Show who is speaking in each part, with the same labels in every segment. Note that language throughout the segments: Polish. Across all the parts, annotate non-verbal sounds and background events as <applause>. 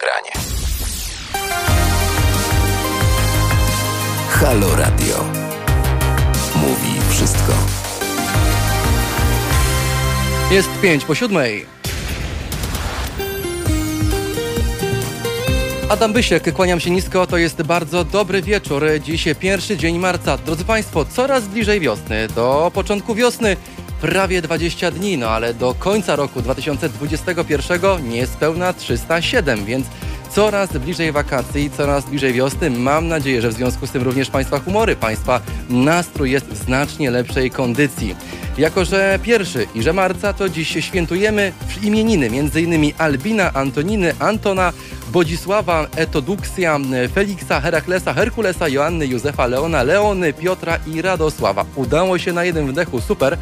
Speaker 1: nagranie. Halo Radio. Mówi wszystko.
Speaker 2: Jest pięć po siódmej. Adam Bysiek, kłaniam się nisko, to jest bardzo dobry wieczór. Dziś pierwszy dzień marca. Drodzy Państwo, coraz bliżej wiosny. Do początku wiosny prawie 20 dni, no ale do końca roku 2021 niespełna 307, więc coraz bliżej wakacji, coraz bliżej wiosny. Mam nadzieję, że w związku z tym również Państwa humory, Państwa nastrój jest w znacznie lepszej kondycji. Jako, że pierwszy i że marca, to dziś świętujemy imieniny, m.in. Albina, Antoniny, Antona, Bodzisława, Etoduksja, Feliksa, Heraklesa, Herkulesa, Joanny, Józefa, Leona, Leony, Piotra i Radosława. Udało się na jednym wdechu, super.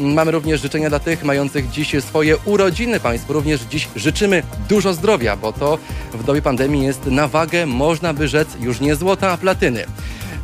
Speaker 2: Mamy również życzenia dla tych mających dziś swoje urodziny. Państwu również dziś życzymy dużo zdrowia, bo to w dobie pandemii jest na wagę, można by rzec, już nie złota, a platyny.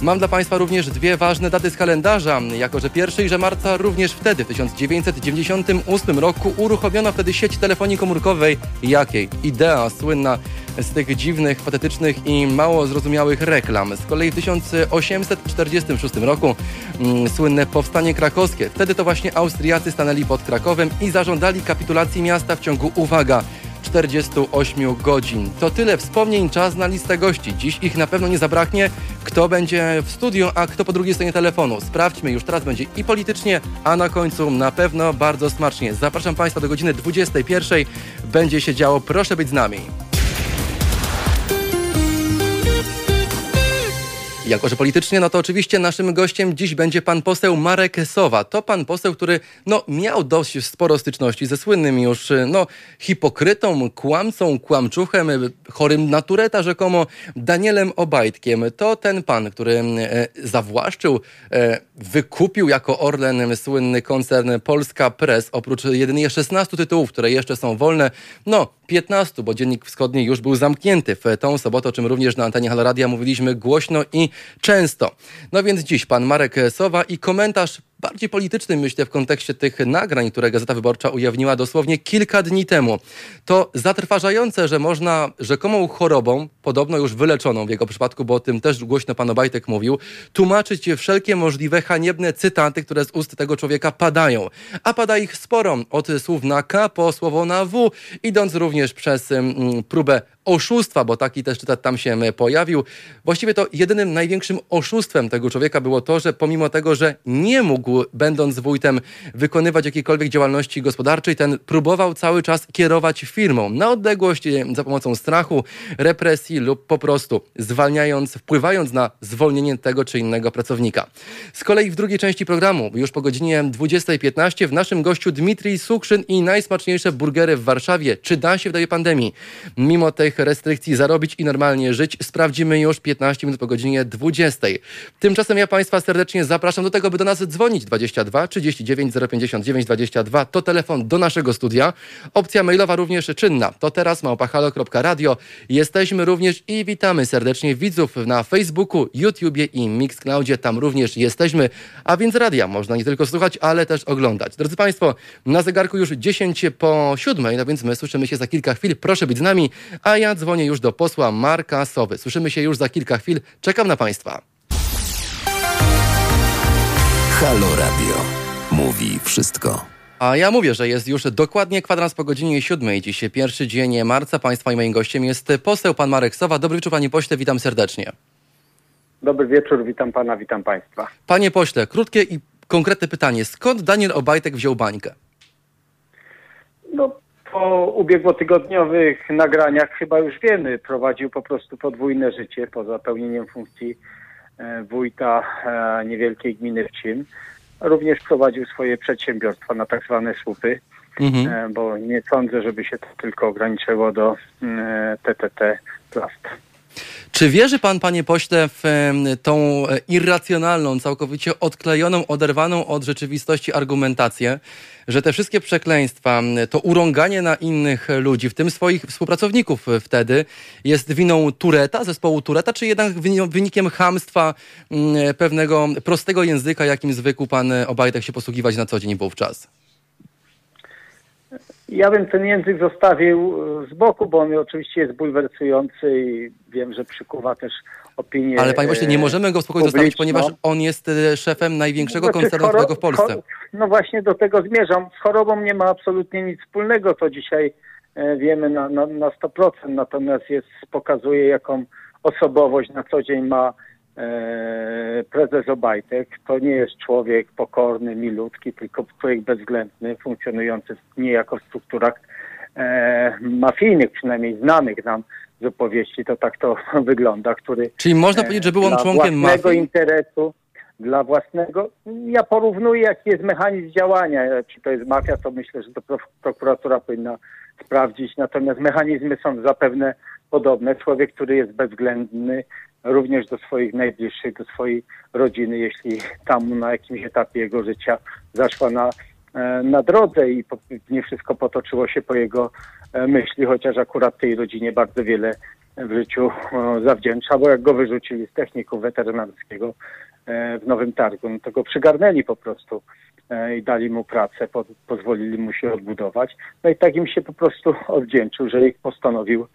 Speaker 2: Mam dla Państwa również dwie ważne daty z kalendarza, jako że 1 marca również wtedy, w 1998 roku, uruchomiono wtedy sieć telefonii komórkowej. Jakiej? Idea słynna z tych dziwnych, patetycznych i mało zrozumiałych reklam. Z kolei w 1846 roku mm, słynne powstanie krakowskie. Wtedy to właśnie Austriacy stanęli pod Krakowem i zażądali kapitulacji miasta w ciągu, uwaga, 48 godzin. To tyle wspomnień, czas na listę gości. Dziś ich na pewno nie zabraknie. Kto będzie w studiu, a kto po drugiej stronie telefonu. Sprawdźmy, już teraz będzie i politycznie, a na końcu na pewno bardzo smacznie. Zapraszam Państwa do godziny 21. Będzie się działo. Proszę być z nami. Jako, że politycznie, no to oczywiście naszym gościem dziś będzie pan poseł Marek Sowa. To pan poseł, który no, miał dość sporo styczności ze słynnym już no, hipokrytą, kłamcą, kłamczuchem, chorym natureta rzekomo Danielem Obajtkiem. To ten pan, który e, zawłaszczył, e, wykupił jako Orlen słynny koncern Polska Press. Oprócz jedynie 16 tytułów, które jeszcze są wolne, no 15, bo Dziennik Wschodni już był zamknięty w tą sobotę, o czym również na antenie Haloradia mówiliśmy głośno i często. No więc dziś pan Marek Sowa i komentarz bardziej polityczny, myślę, w kontekście tych nagrań, które Gazeta Wyborcza ujawniła dosłownie kilka dni temu. To zatrważające, że można rzekomą chorobą, podobno już wyleczoną w jego przypadku, bo o tym też głośno pan Obajtek mówił, tłumaczyć wszelkie możliwe haniebne cytaty, które z ust tego człowieka padają. A pada ich sporo, od słów na K po słowo na W, idąc również przez mm, próbę oszustwa, bo taki też cytat tam się pojawił. Właściwie to jedynym największym oszustwem tego człowieka było to, że pomimo tego, że nie mógł, będąc wójtem, wykonywać jakiejkolwiek działalności gospodarczej, ten próbował cały czas kierować firmą na odległość e, za pomocą strachu, represji lub po prostu zwalniając, wpływając na zwolnienie tego czy innego pracownika. Z kolei w drugiej części programu, już po godzinie 20.15 w naszym gościu Dmitrij Sukrzyn i najsmaczniejsze burgery w Warszawie. Czy da się w dobie pandemii, mimo tych restrykcji zarobić i normalnie żyć. Sprawdzimy już 15 minut po godzinie 20. Tymczasem ja Państwa serdecznie zapraszam do tego, by do nas dzwonić 22 39 059 22. To telefon do naszego studia. Opcja mailowa również czynna. To teraz małpachalo.radio. Jesteśmy również i witamy serdecznie widzów na Facebooku, YouTubie i Mixcloudzie. Tam również jesteśmy, a więc radia można nie tylko słuchać, ale też oglądać. Drodzy Państwo, na zegarku już 10 po 7, no więc my słyszymy się za kilka chwil. Proszę być z nami, a ja dzwonię już do posła Marka Sowy. Słyszymy się już za kilka chwil. Czekam na Państwa.
Speaker 1: Halo Radio. Mówi wszystko.
Speaker 2: A ja mówię, że jest już dokładnie kwadrans po godzinie siódmej. Dziś pierwszy dzień marca. Państwa i moim gościem jest poseł pan Marek Sowa. Dobry wieczór panie pośle, witam serdecznie.
Speaker 3: Dobry wieczór, witam pana, witam państwa.
Speaker 2: Panie pośle, krótkie i konkretne pytanie. Skąd Daniel Obajtek wziął bańkę?
Speaker 3: No, po ubiegłotygodniowych nagraniach chyba już wiemy, prowadził po prostu podwójne życie poza pełnieniem funkcji wójta e, niewielkiej gminy Wcim. Również prowadził swoje przedsiębiorstwa na tak zwane słupy, mhm. E, bo nie sądzę, żeby się to tylko ograniczyło do TTT Plast.
Speaker 2: Czy wierzy pan, panie pośle, w tą irracjonalną, całkowicie odklejoną, oderwaną od rzeczywistości argumentację, że te wszystkie przekleństwa, to urąganie na innych ludzi, w tym swoich współpracowników wtedy, jest winą Tureta, zespołu Tureta, czy jednak wynikiem hamstwa pewnego prostego języka, jakim zwykł pan Obajtek się posługiwać na co dzień wówczas?
Speaker 3: Ja bym ten język zostawił z boku, bo on oczywiście jest bulwersujący i wiem, że przykuwa też opinię.
Speaker 2: Ale panie pośle, nie możemy go w spokoju zostawić, ponieważ on jest szefem największego znaczy, koncernu w Polsce.
Speaker 3: No właśnie do tego zmierzam. Z chorobą nie ma absolutnie nic wspólnego, to dzisiaj E, wiemy na, na, na 100%, natomiast jest, pokazuje jaką osobowość na co dzień ma e, prezes Obajtek. To nie jest człowiek pokorny, milutki, tylko człowiek bezwzględny, funkcjonujący niejako w strukturach e, mafijnych, przynajmniej znanych nam z opowieści, to tak to <laughs> wygląda, który...
Speaker 2: Czyli można powiedzieć, że był on członkiem
Speaker 3: mafii? interesu, dla własnego. Ja porównuję, jaki jest mechanizm działania. Czy to jest mafia, to myślę, że to prokuratura powinna sprawdzić. Natomiast mechanizmy są zapewne podobne. Człowiek, który jest bezwzględny również do swoich najbliższych, do swojej rodziny, jeśli tam na jakimś etapie jego życia zaszła na, e, na drodze i nie wszystko potoczyło się po jego e, myśli, chociaż akurat tej rodzinie bardzo wiele w życiu zawdzięcza, bo jak go wyrzucili z techniku weterynarskiego e, w Nowym Targu, no to go przygarnęli po prostu i dali mu pracę, po, pozwolili mu się odbudować. No i tak im się po prostu odwdzięczył, że ich postanowił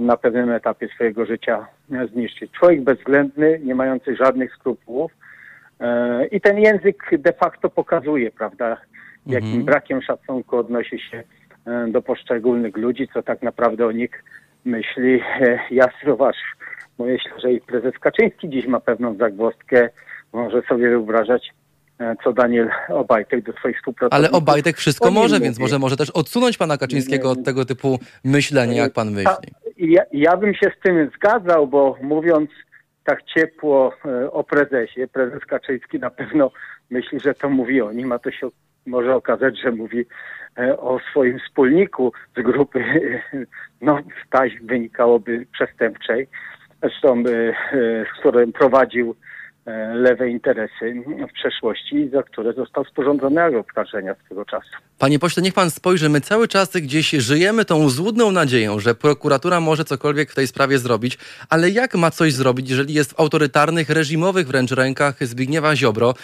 Speaker 3: na pewnym etapie swojego życia e, zniszczyć. Człowiek bezwzględny, nie mający żadnych skrupułów i ten język de facto pokazuje, prawda, jakim mhm. brakiem szacunku odnosi się do poszczególnych ludzi, co tak naprawdę o nich myśli. Ja zauważ, bo myślę, że i prezes Kaczyński dziś ma pewną zagwozdkę, może sobie wyobrażać, E, co Daniel Obajtek do swoich współpracowników.
Speaker 2: Ale Obajtek wszystko może, więc może, może też odsunąć pana Kaczyńskiego od tego typu myślenia, jak pan myśli.
Speaker 3: Ja, ja bym się z tym zgadzał, bo mówiąc tak ciepło e, o prezesie, prezes Kaczyński na pewno myśli, że to mówi o nim, a to się może okazać, że mówi e, o swoim wspólniku z grupy, <laughs> no staś wynikałoby przestępczej, zresztą z którym prowadził E, lewe interesy w przeszłości, za które został sporządzony akt oskarżenia tego czasu.
Speaker 2: Panie pośle, niech pan spojrzy, my cały czas gdzieś żyjemy tą złudną nadzieją, że prokuratura może cokolwiek w tej sprawie zrobić, ale jak ma coś zrobić, jeżeli jest w autorytarnych, reżimowych wręcz rękach Zbigniewa Ziobro,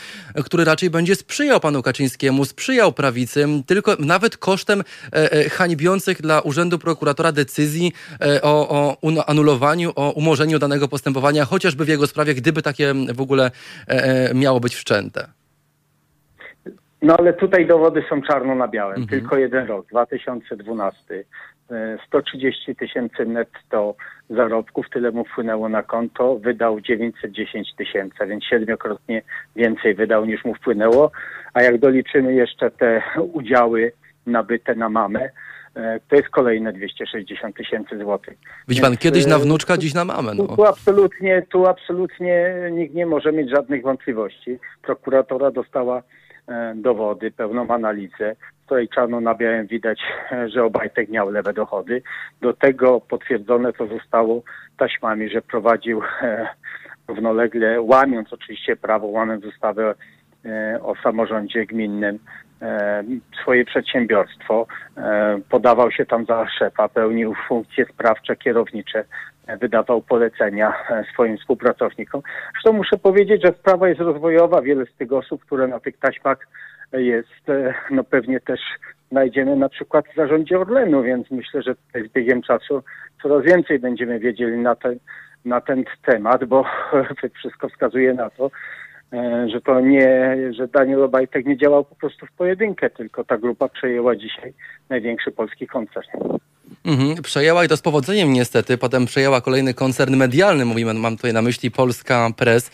Speaker 2: który raczej będzie sprzyjał panu Kaczyńskiemu, sprzyjał prawicy, tylko nawet kosztem e, e, hańbiących dla Urzędu Prokuratora decyzji e, o, o anulowaniu, o umorzeniu danego postępowania, chociażby w jego sprawie, gdyby takie w ogóle e, e, miało być wszczęte.
Speaker 3: No ale tutaj dowody są czarno na białym. Mhm. Tylko jeden rok, 2012. 130 e, tysięcy netto zarobków, tyle mu wpłynęło na konto, wydał 910 tysięcy, więc siedmiokrotnie więcej wydał niż mu wpłynęło. A jak doliczymy jeszcze te udziały nabyte na mamę, to jest kolejne 260 tysięcy złotych.
Speaker 2: Widzi pan, kiedyś na e, wnuczka, dziś na mamę. No.
Speaker 3: Tu, absolutnie, tu absolutnie nikt nie może mieć żadnych wątpliwości. Prokuratora dostała e, dowody, pełną analizę, w której czarno na białym widać, <laughs> że Obajtek miał lewe dochody. Do tego potwierdzone to zostało taśmami, że prowadził <laughs> równolegle, łamiąc oczywiście prawo, łamiąc ustawę o samorządzie gminnym, E, swoje przedsiębiorstwo, e, podawał się tam za szefa, pełnił funkcje sprawcze, kierownicze, e, wydawał polecenia swoim współpracownikom. Zresztą muszę powiedzieć, że sprawa jest rozwojowa. Wiele z tych osób, które na tych taśmach jest, no pewnie też znajdziemy na przykład w zarządzie Orlenu, więc myślę, że z biegiem czasu coraz więcej będziemy wiedzieli na ten, na ten temat, bo <laughs> wszystko wskazuje na to, E, że to nie, że Daniel Obajtek nie działał po prostu w pojedynkę, tylko ta grupa przejęła dzisiaj największy polski koncern.
Speaker 2: Mhm, przejęła i to z powodzeniem niestety. Potem przejęła kolejny koncern medialny, mówimy, mam tutaj na myśli Polska Press.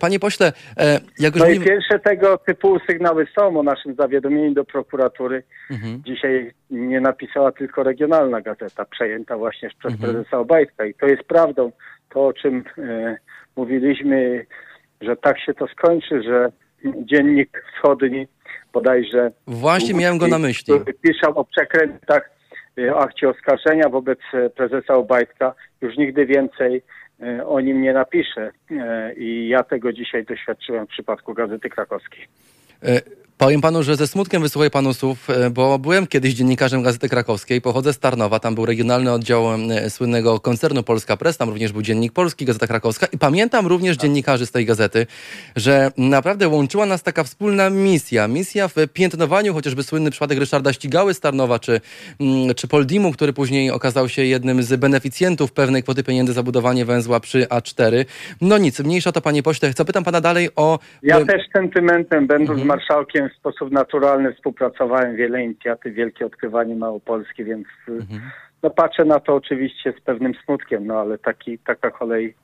Speaker 2: Panie pośle, e, jak już
Speaker 3: No mówimy... i pierwsze tego typu sygnały są o naszym zawiadomieniu do prokuratury. Mhm. Dzisiaj nie napisała tylko regionalna gazeta, przejęta właśnie przez mhm. prezesa Obajtka i to jest prawdą. To, o czym e, mówiliśmy że tak się to skończy, że dziennik wschodni bodajże...
Speaker 2: Właśnie miałem go na myśli.
Speaker 3: Piszał o przekrętach, e, akcie oskarżenia wobec e, prezesa Obajtka. Już nigdy więcej e, o nim nie napisze. I ja tego dzisiaj doświadczyłem w przypadku Gazety Krakowskiej.
Speaker 2: Powiem panu, że ze smutkiem wysłuchuję panu słów, e, bo byłem kiedyś dziennikarzem Gazety Krakowskiej, pochodzę z Tarnowa, tam był regionalny oddział e, słynnego koncernu Polska Press, tam również był Dziennik Polski, Gazeta Krakowska i pamiętam również dziennikarzy z tej gazety, że naprawdę łączyła nas taka wspólna misja, misja w piętnowaniu chociażby słynny przypadek Ryszarda Ścigały z Tarnowa, czy, czy Poldimu, który później okazał się jednym z beneficjentów pewnej kwoty pieniędzy za budowanie węzła przy A4. No nic, mniejsza to panie pośle, zapytam pana dalej o...
Speaker 3: Ja e, też sentymentem, będąc mhm. marszałkiem w sposób naturalny współpracowałem wiele inicjatyw, wielkie odkrywanie Małopolski, więc mhm. no, patrzę na to oczywiście z pewnym smutkiem, no ale taki, taka kolej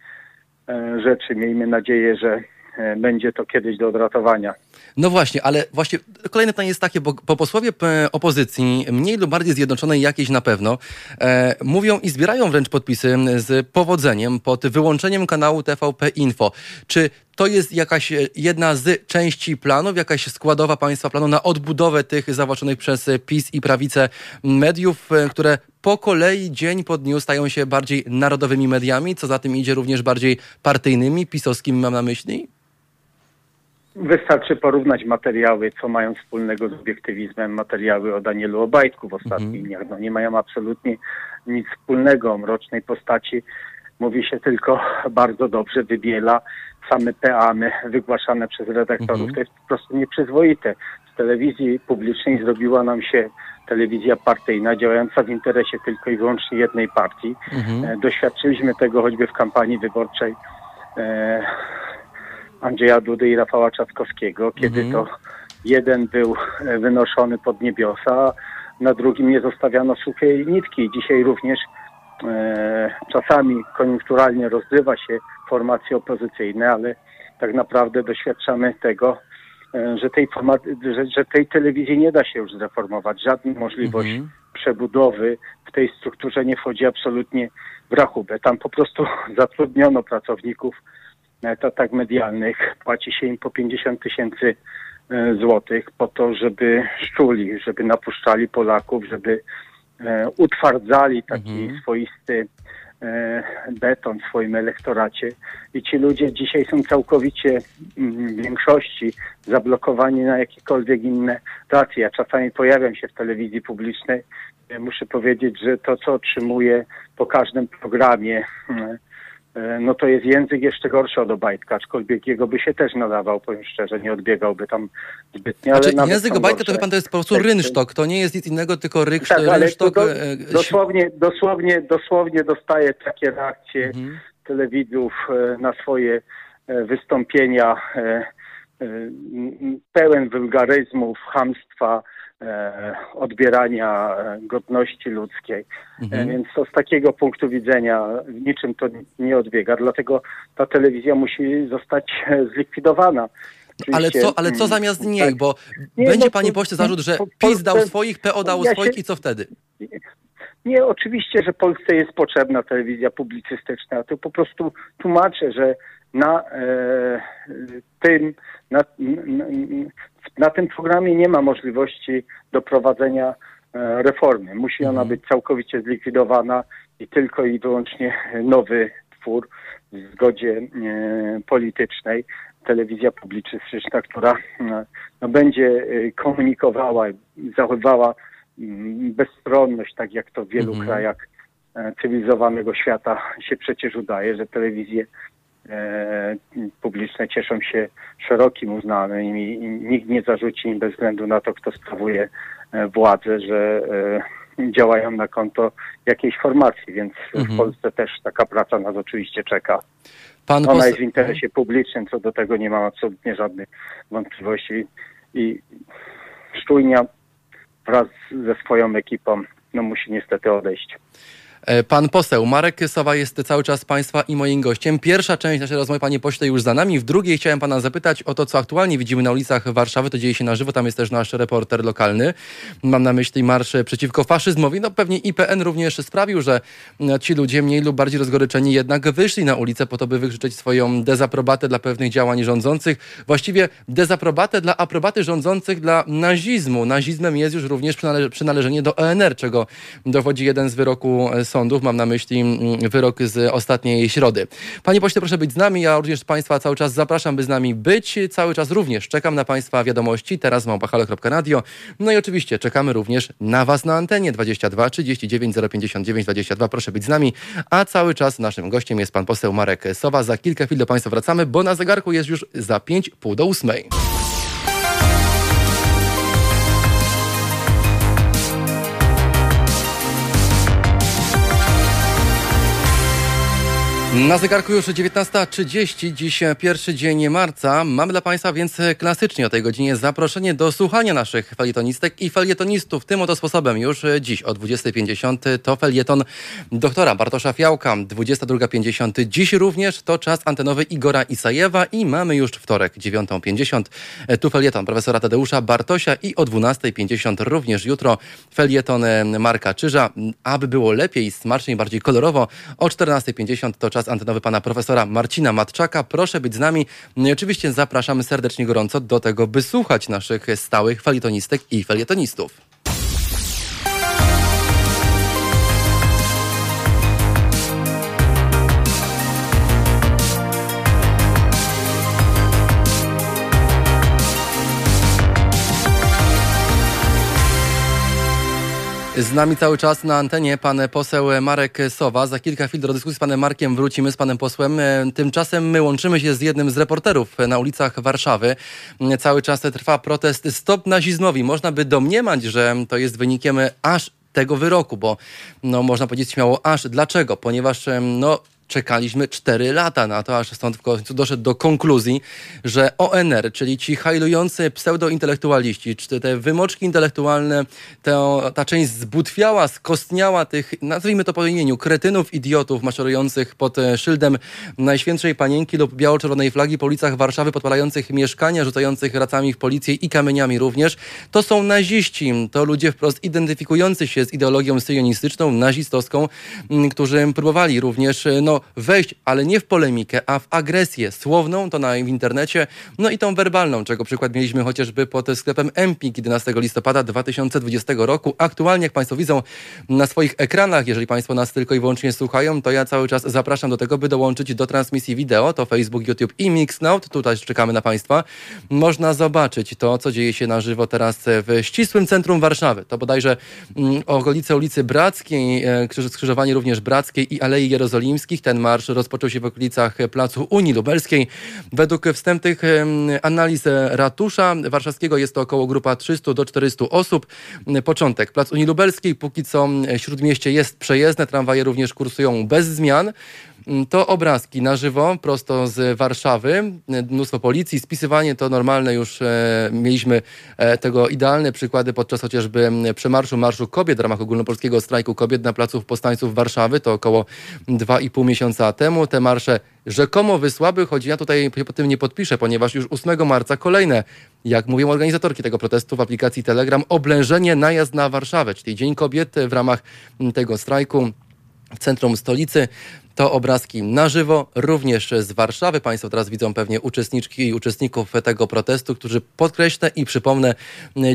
Speaker 3: e, rzeczy. Miejmy nadzieję, że e, będzie to kiedyś do odratowania.
Speaker 2: No właśnie, ale właśnie kolejne pytanie jest takie, bo, bo posłowie opozycji, mniej lub bardziej zjednoczonej jakiejś na pewno, e, mówią i zbierają wręcz podpisy z powodzeniem pod wyłączeniem kanału TVP Info. Czy to jest jakaś jedna z części planów, jakaś składowa państwa planu na odbudowę tych zawłaszczonych przez PiS i prawicę mediów, e, które po kolei, dzień po dniu stają się bardziej narodowymi mediami, co za tym idzie również bardziej partyjnymi, pisowskimi mam na myśli?
Speaker 3: Wystarczy porównać materiały, co mają wspólnego z obiektywizmem, materiały o Danielu Obajtku w ostatnich mhm. dniach. No, nie mają absolutnie nic wspólnego o mrocznej postaci. Mówi się tylko <laughs> bardzo dobrze, wybiela same peamy wygłaszane przez redaktorów. Mhm. To jest po prostu nieprzyzwoite. Z telewizji publicznej zrobiła nam się telewizja partyjna, działająca w interesie tylko i wyłącznie jednej partii. Mhm. E, doświadczyliśmy tego choćby w kampanii wyborczej e, Andrzeja Dudy i Rafała Trzaskowskiego, kiedy mhm. to jeden był e, wynoszony pod niebiosa, na drugim nie zostawiano suchej nitki. Dzisiaj również e, czasami koniunkturalnie rozgrywa się formacje opozycyjne, ale tak naprawdę doświadczamy tego, e, że tej, że, że, tej telewizji nie da się już zreformować. Żadna możliwość mhm. przebudowy w tej strukturze nie wchodzi absolutnie w rachubę. Tam po prostu <laughs> zatrudniono pracowników etatach medialnych. Płaci się im po 50 tysięcy e, złotych po to, żeby szczuli, żeby napuszczali Polaków, żeby e, utwardzali taki mhm. swoisty e, beton w swoim elektoracie. I ci ludzie dzisiaj są całkowicie mm, w większości zablokowani na jakiekolwiek inne racje. Ja czasami pojawiam się w telewizji publicznej. Muszę powiedzieć, że to, co otrzymuję po każdym programie, no to jest język jeszcze gorszy od Obajtka, aczkolwiek jego by się też nadawał, powiem szczerze, nie odbiegałby tam zbytnio.
Speaker 2: Znaczy, ale język Obajtka to pan to jest po prostu rynsztok, to nie jest nic innego, tylko ryk, tak, rynsztok.
Speaker 3: Do, e, dosłownie, dosłownie, dosłownie dostaje takie reakcje mhm. telewidzów e, na swoje wystąpienia pełen wulgaryzmów, hamstwa, E, odbierania godności ludzkiej. E, mhm. Więc to z takiego punktu widzenia niczym to nie odbiega. Dlatego ta telewizja musi zostać <laughs> zlikwidowana.
Speaker 2: Ale co, ale co zamiast niej? Tak. Bo nie, będzie, no, panie pośle, zarzut, że PiS dał swoich, PO dało ja swoich się, i co wtedy?
Speaker 3: Nie, oczywiście, że Polsce jest potrzebna telewizja publicystyczna. To po prostu tłumaczę, że na e, tym, na, na, na tym programie nie ma możliwości doprowadzenia e, reformy. Musi ona mhm. być całkowicie zlikwidowana i tylko i wyłącznie nowy twór w zgodzie e, politycznej, telewizja publicystyczna, która no, będzie komunikowała, zachowywała mm, bezstronność, tak jak to w wielu mhm. krajach cywilizowanego świata się przecież udaje, że telewizje publiczne cieszą się szerokim uznaniem i nikt nie zarzuci im bez względu na to, kto sprawuje e, władzę, że e, działają na konto jakiejś formacji, więc mhm. w Polsce też taka praca nas oczywiście czeka. Pan Ona jest w interesie publicznym, co do tego nie mam absolutnie żadnych wątpliwości i Szczujnia wraz ze swoją ekipą no, musi niestety odejść.
Speaker 2: E, pan poseł Marek Sowa jest cały czas Państwa i moim gościem. Pierwsza część naszej rozmowy, panie pośle, już za nami. W drugiej chciałem Pana zapytać o to, co aktualnie widzimy na ulicach Warszawy. To dzieje się na żywo, tam jest też nasz reporter lokalny. Mam na myśli marsz przeciwko faszyzmowi. No pewnie IPN również sprawił, że ci ludzie mniej lub bardziej rozgoryczeni jednak wyszli na ulicę po to, by wykrzyczeć swoją dezaprobatę dla pewnych działań rządzących. Właściwie dezaprobatę dla aprobaty rządzących dla nazizmu. Nazizmem jest już również przynale przynależenie do ONR, czego dowodzi jeden z wyroku sądów. Mam na myśli mm, wyrok z ostatniej środy. Panie pośle, proszę być z nami. Ja również Państwa cały czas zapraszam, by z nami być. Cały czas również czekam na Państwa wiadomości. Teraz małpachalo.radio. No i oczywiście czekamy również na Was na antenie 22 39 059 22. Proszę być z nami. A cały czas naszym gościem jest pan poseł Marek Sowa. Za kilka chwil do Państwa wracamy, bo na zegarku jest już za 5 pół do ósmej. Na zegarku już 19.30, dziś pierwszy dzień marca. Mamy dla Państwa więc klasycznie o tej godzinie zaproszenie do słuchania naszych felietonistek i felietonistów. Tym oto sposobem już dziś o 20.50 to felieton doktora Bartosza Fiałka. 22.50 dziś również to czas antenowy Igora Isajewa i mamy już wtorek 9.50 tu felieton profesora Tadeusza Bartosia i o 12.50 również jutro felieton Marka Czyża. Aby było lepiej, smaczniej, bardziej kolorowo o 14.50 to czas czas antenowy pana profesora Marcina Matczaka. Proszę być z nami. No i oczywiście zapraszamy serdecznie gorąco do tego, by słuchać naszych stałych felitonistek i felietonistów. Z nami cały czas na antenie pan poseł Marek Sowa. Za kilka chwil do dyskusji z panem Markiem wrócimy z panem posłem. Tymczasem my łączymy się z jednym z reporterów na ulicach Warszawy. Cały czas trwa protest Stop Nazizmowi. Można by domniemać, że to jest wynikiem aż tego wyroku, bo no, można powiedzieć śmiało aż. Dlaczego? Ponieważ no, czekaliśmy 4 lata na to, aż sąd w końcu doszedł do konkluzji, że ONR, czyli ci hajlujący pseudointelektualiści, czy te wymoczki intelektualne, to, ta część zbutwiała, skostniała tych, nazwijmy to po imieniu, kretynów, idiotów maszerujących pod e, szyldem Najświętszej Panienki lub biało-czerwonej flagi po ulicach Warszawy, podpalających mieszkania, rzucających racami w policję i kamieniami również. To są naziści, to ludzie wprost identyfikujący się z ideologią syjonistyczną, nazistowską, którzy próbowali również no, wejść, ale nie w polemikę, a w agresję słowną, to na, w internecie, no i tą werbalną, czego przykład mieliśmy chociażby pod sklepem Empik 11 listopada 2020 roku. Aktualnie, jak Państwo widzą na swoich ekranach, jeżeli Państwo nas tylko i wyłącznie słuchają, to ja cały czas zapraszam do tego, by dołączyć do transmisji wideo, to Facebook, YouTube i Mixnote, tutaj czekamy na Państwa. Można zobaczyć to, co dzieje się na żywo teraz w ścisłym centrum Warszawy. To bodajże mm, okolice ulicy Brackiej, e, skrzyżowanie również Brackiej i Alei Jerozolimskich, ten marsz rozpoczął się w okolicach Placu Unii Lubelskiej. Według wstępnych analiz ratusza warszawskiego jest to około grupa 300 do 400 osób. Początek. Plac Unii Lubelskiej, póki co śródmieście jest przejezdne, tramwaje również kursują bez zmian. Mm, to obrazki na żywo, prosto z Warszawy. Mnóstwo policji, spisywanie to normalne, już e, mieliśmy e, tego idealne przykłady podczas chociażby przemarszu Marszu Kobiet w ramach ogólnopolskiego strajku kobiet na placu powstańców Warszawy. To około 2,5 miesiąca temu. Te marsze rzekomo wysłaby, choć ja tutaj po tym nie podpiszę, ponieważ już 8 marca kolejne, jak mówią organizatorki tego protestu w aplikacji Telegram, oblężenie najazd na Warszawę, czyli Dzień Kobiet w ramach tego strajku w centrum stolicy. To obrazki na żywo, również z Warszawy. Państwo teraz widzą pewnie uczestniczki i uczestników tego protestu, którzy podkreślę i przypomnę,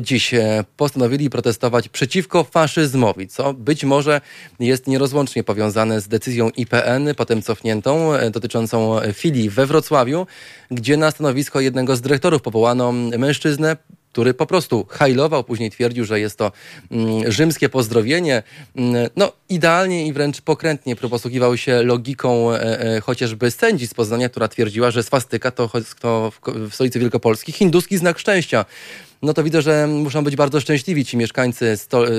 Speaker 2: dziś postanowili protestować przeciwko faszyzmowi, co być może jest nierozłącznie powiązane z decyzją IPN, potem cofniętą, dotyczącą filii we Wrocławiu, gdzie na stanowisko jednego z dyrektorów powołano mężczyznę który po prostu hajlował, później twierdził, że jest to mm, rzymskie pozdrowienie. Mm, no, idealnie i wręcz pokrętnie posługiwał się logiką e, e, chociażby sędzi z Poznania, która twierdziła, że swastyka to, w stolicy Wielkopolski hinduski znak szczęścia no to widzę, że muszą być bardzo szczęśliwi ci mieszkańcy Sto y,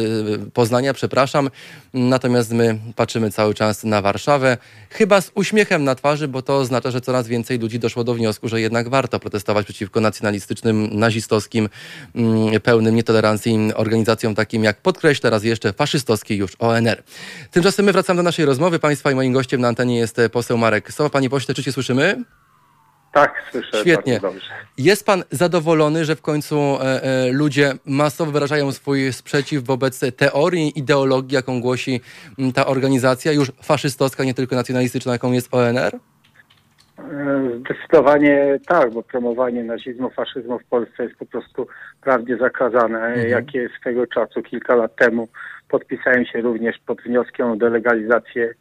Speaker 2: Poznania, przepraszam. Natomiast my patrzymy cały czas na Warszawę, chyba z uśmiechem na twarzy, bo to oznacza, że coraz więcej ludzi doszło do wniosku, że jednak warto protestować przeciwko nacjonalistycznym, nazistowskim, mm, pełnym nietolerancji organizacjom takim jak, podkreślę raz jeszcze, faszystowskiej już ONR. Tymczasem my wracamy do naszej rozmowy. Państwa i moim gościem na antenie jest poseł Marek Sowa. Panie pośle, czy się słyszymy?
Speaker 3: Tak, słyszę.
Speaker 2: Świetnie. Jest pan zadowolony, że w końcu e, e, ludzie masowo wyrażają swój sprzeciw wobec teorii, ideologii, jaką głosi ta organizacja, już faszystowska, nie tylko nacjonalistyczna, jaką jest ONR?
Speaker 3: Zdecydowanie tak, bo promowanie nazizmu, faszyzmu w Polsce jest po prostu prawdzie zakazane. Mhm. Jakie swego czasu, kilka lat temu, podpisałem się również pod wnioskiem o delegalizację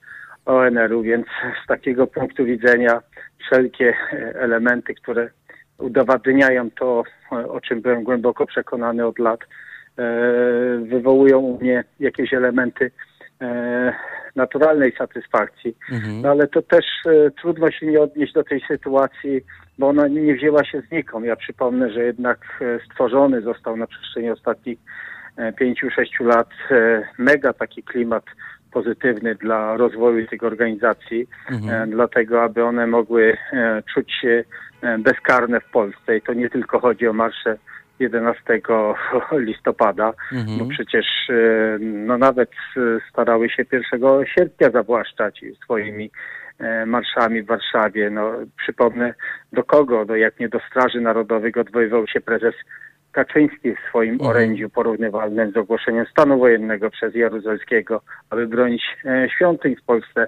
Speaker 3: ONR-u, więc z takiego punktu widzenia wszelkie elementy, które udowadniają to, o czym byłem głęboko przekonany od lat, e, wywołują u mnie jakieś elementy e, naturalnej satysfakcji. Mhm. No ale to też e, trudno się nie odnieść do tej sytuacji, bo ona nie wzięła się znikąd. Ja przypomnę, że jednak stworzony został na przestrzeni ostatnich pięciu, sześciu lat mega taki klimat pozytywny dla rozwoju tych organizacji, mhm. dlatego aby one mogły czuć się E, bezkarne w Polsce i to nie tylko chodzi o marsze 11 <laughs> listopada, mhm. bo przecież e, no nawet e, starały się 1 sierpnia zawłaszczać swoimi marszami w Warszawie. No, przypomnę do kogo, do, jak nie do Straży Narodowych odwoływał się prezes Kaczyński w swoim mhm. orędziu porównywalnym z ogłoszeniem stanu wojennego przez Jaruzelskiego, aby bronić świątyń w Polsce.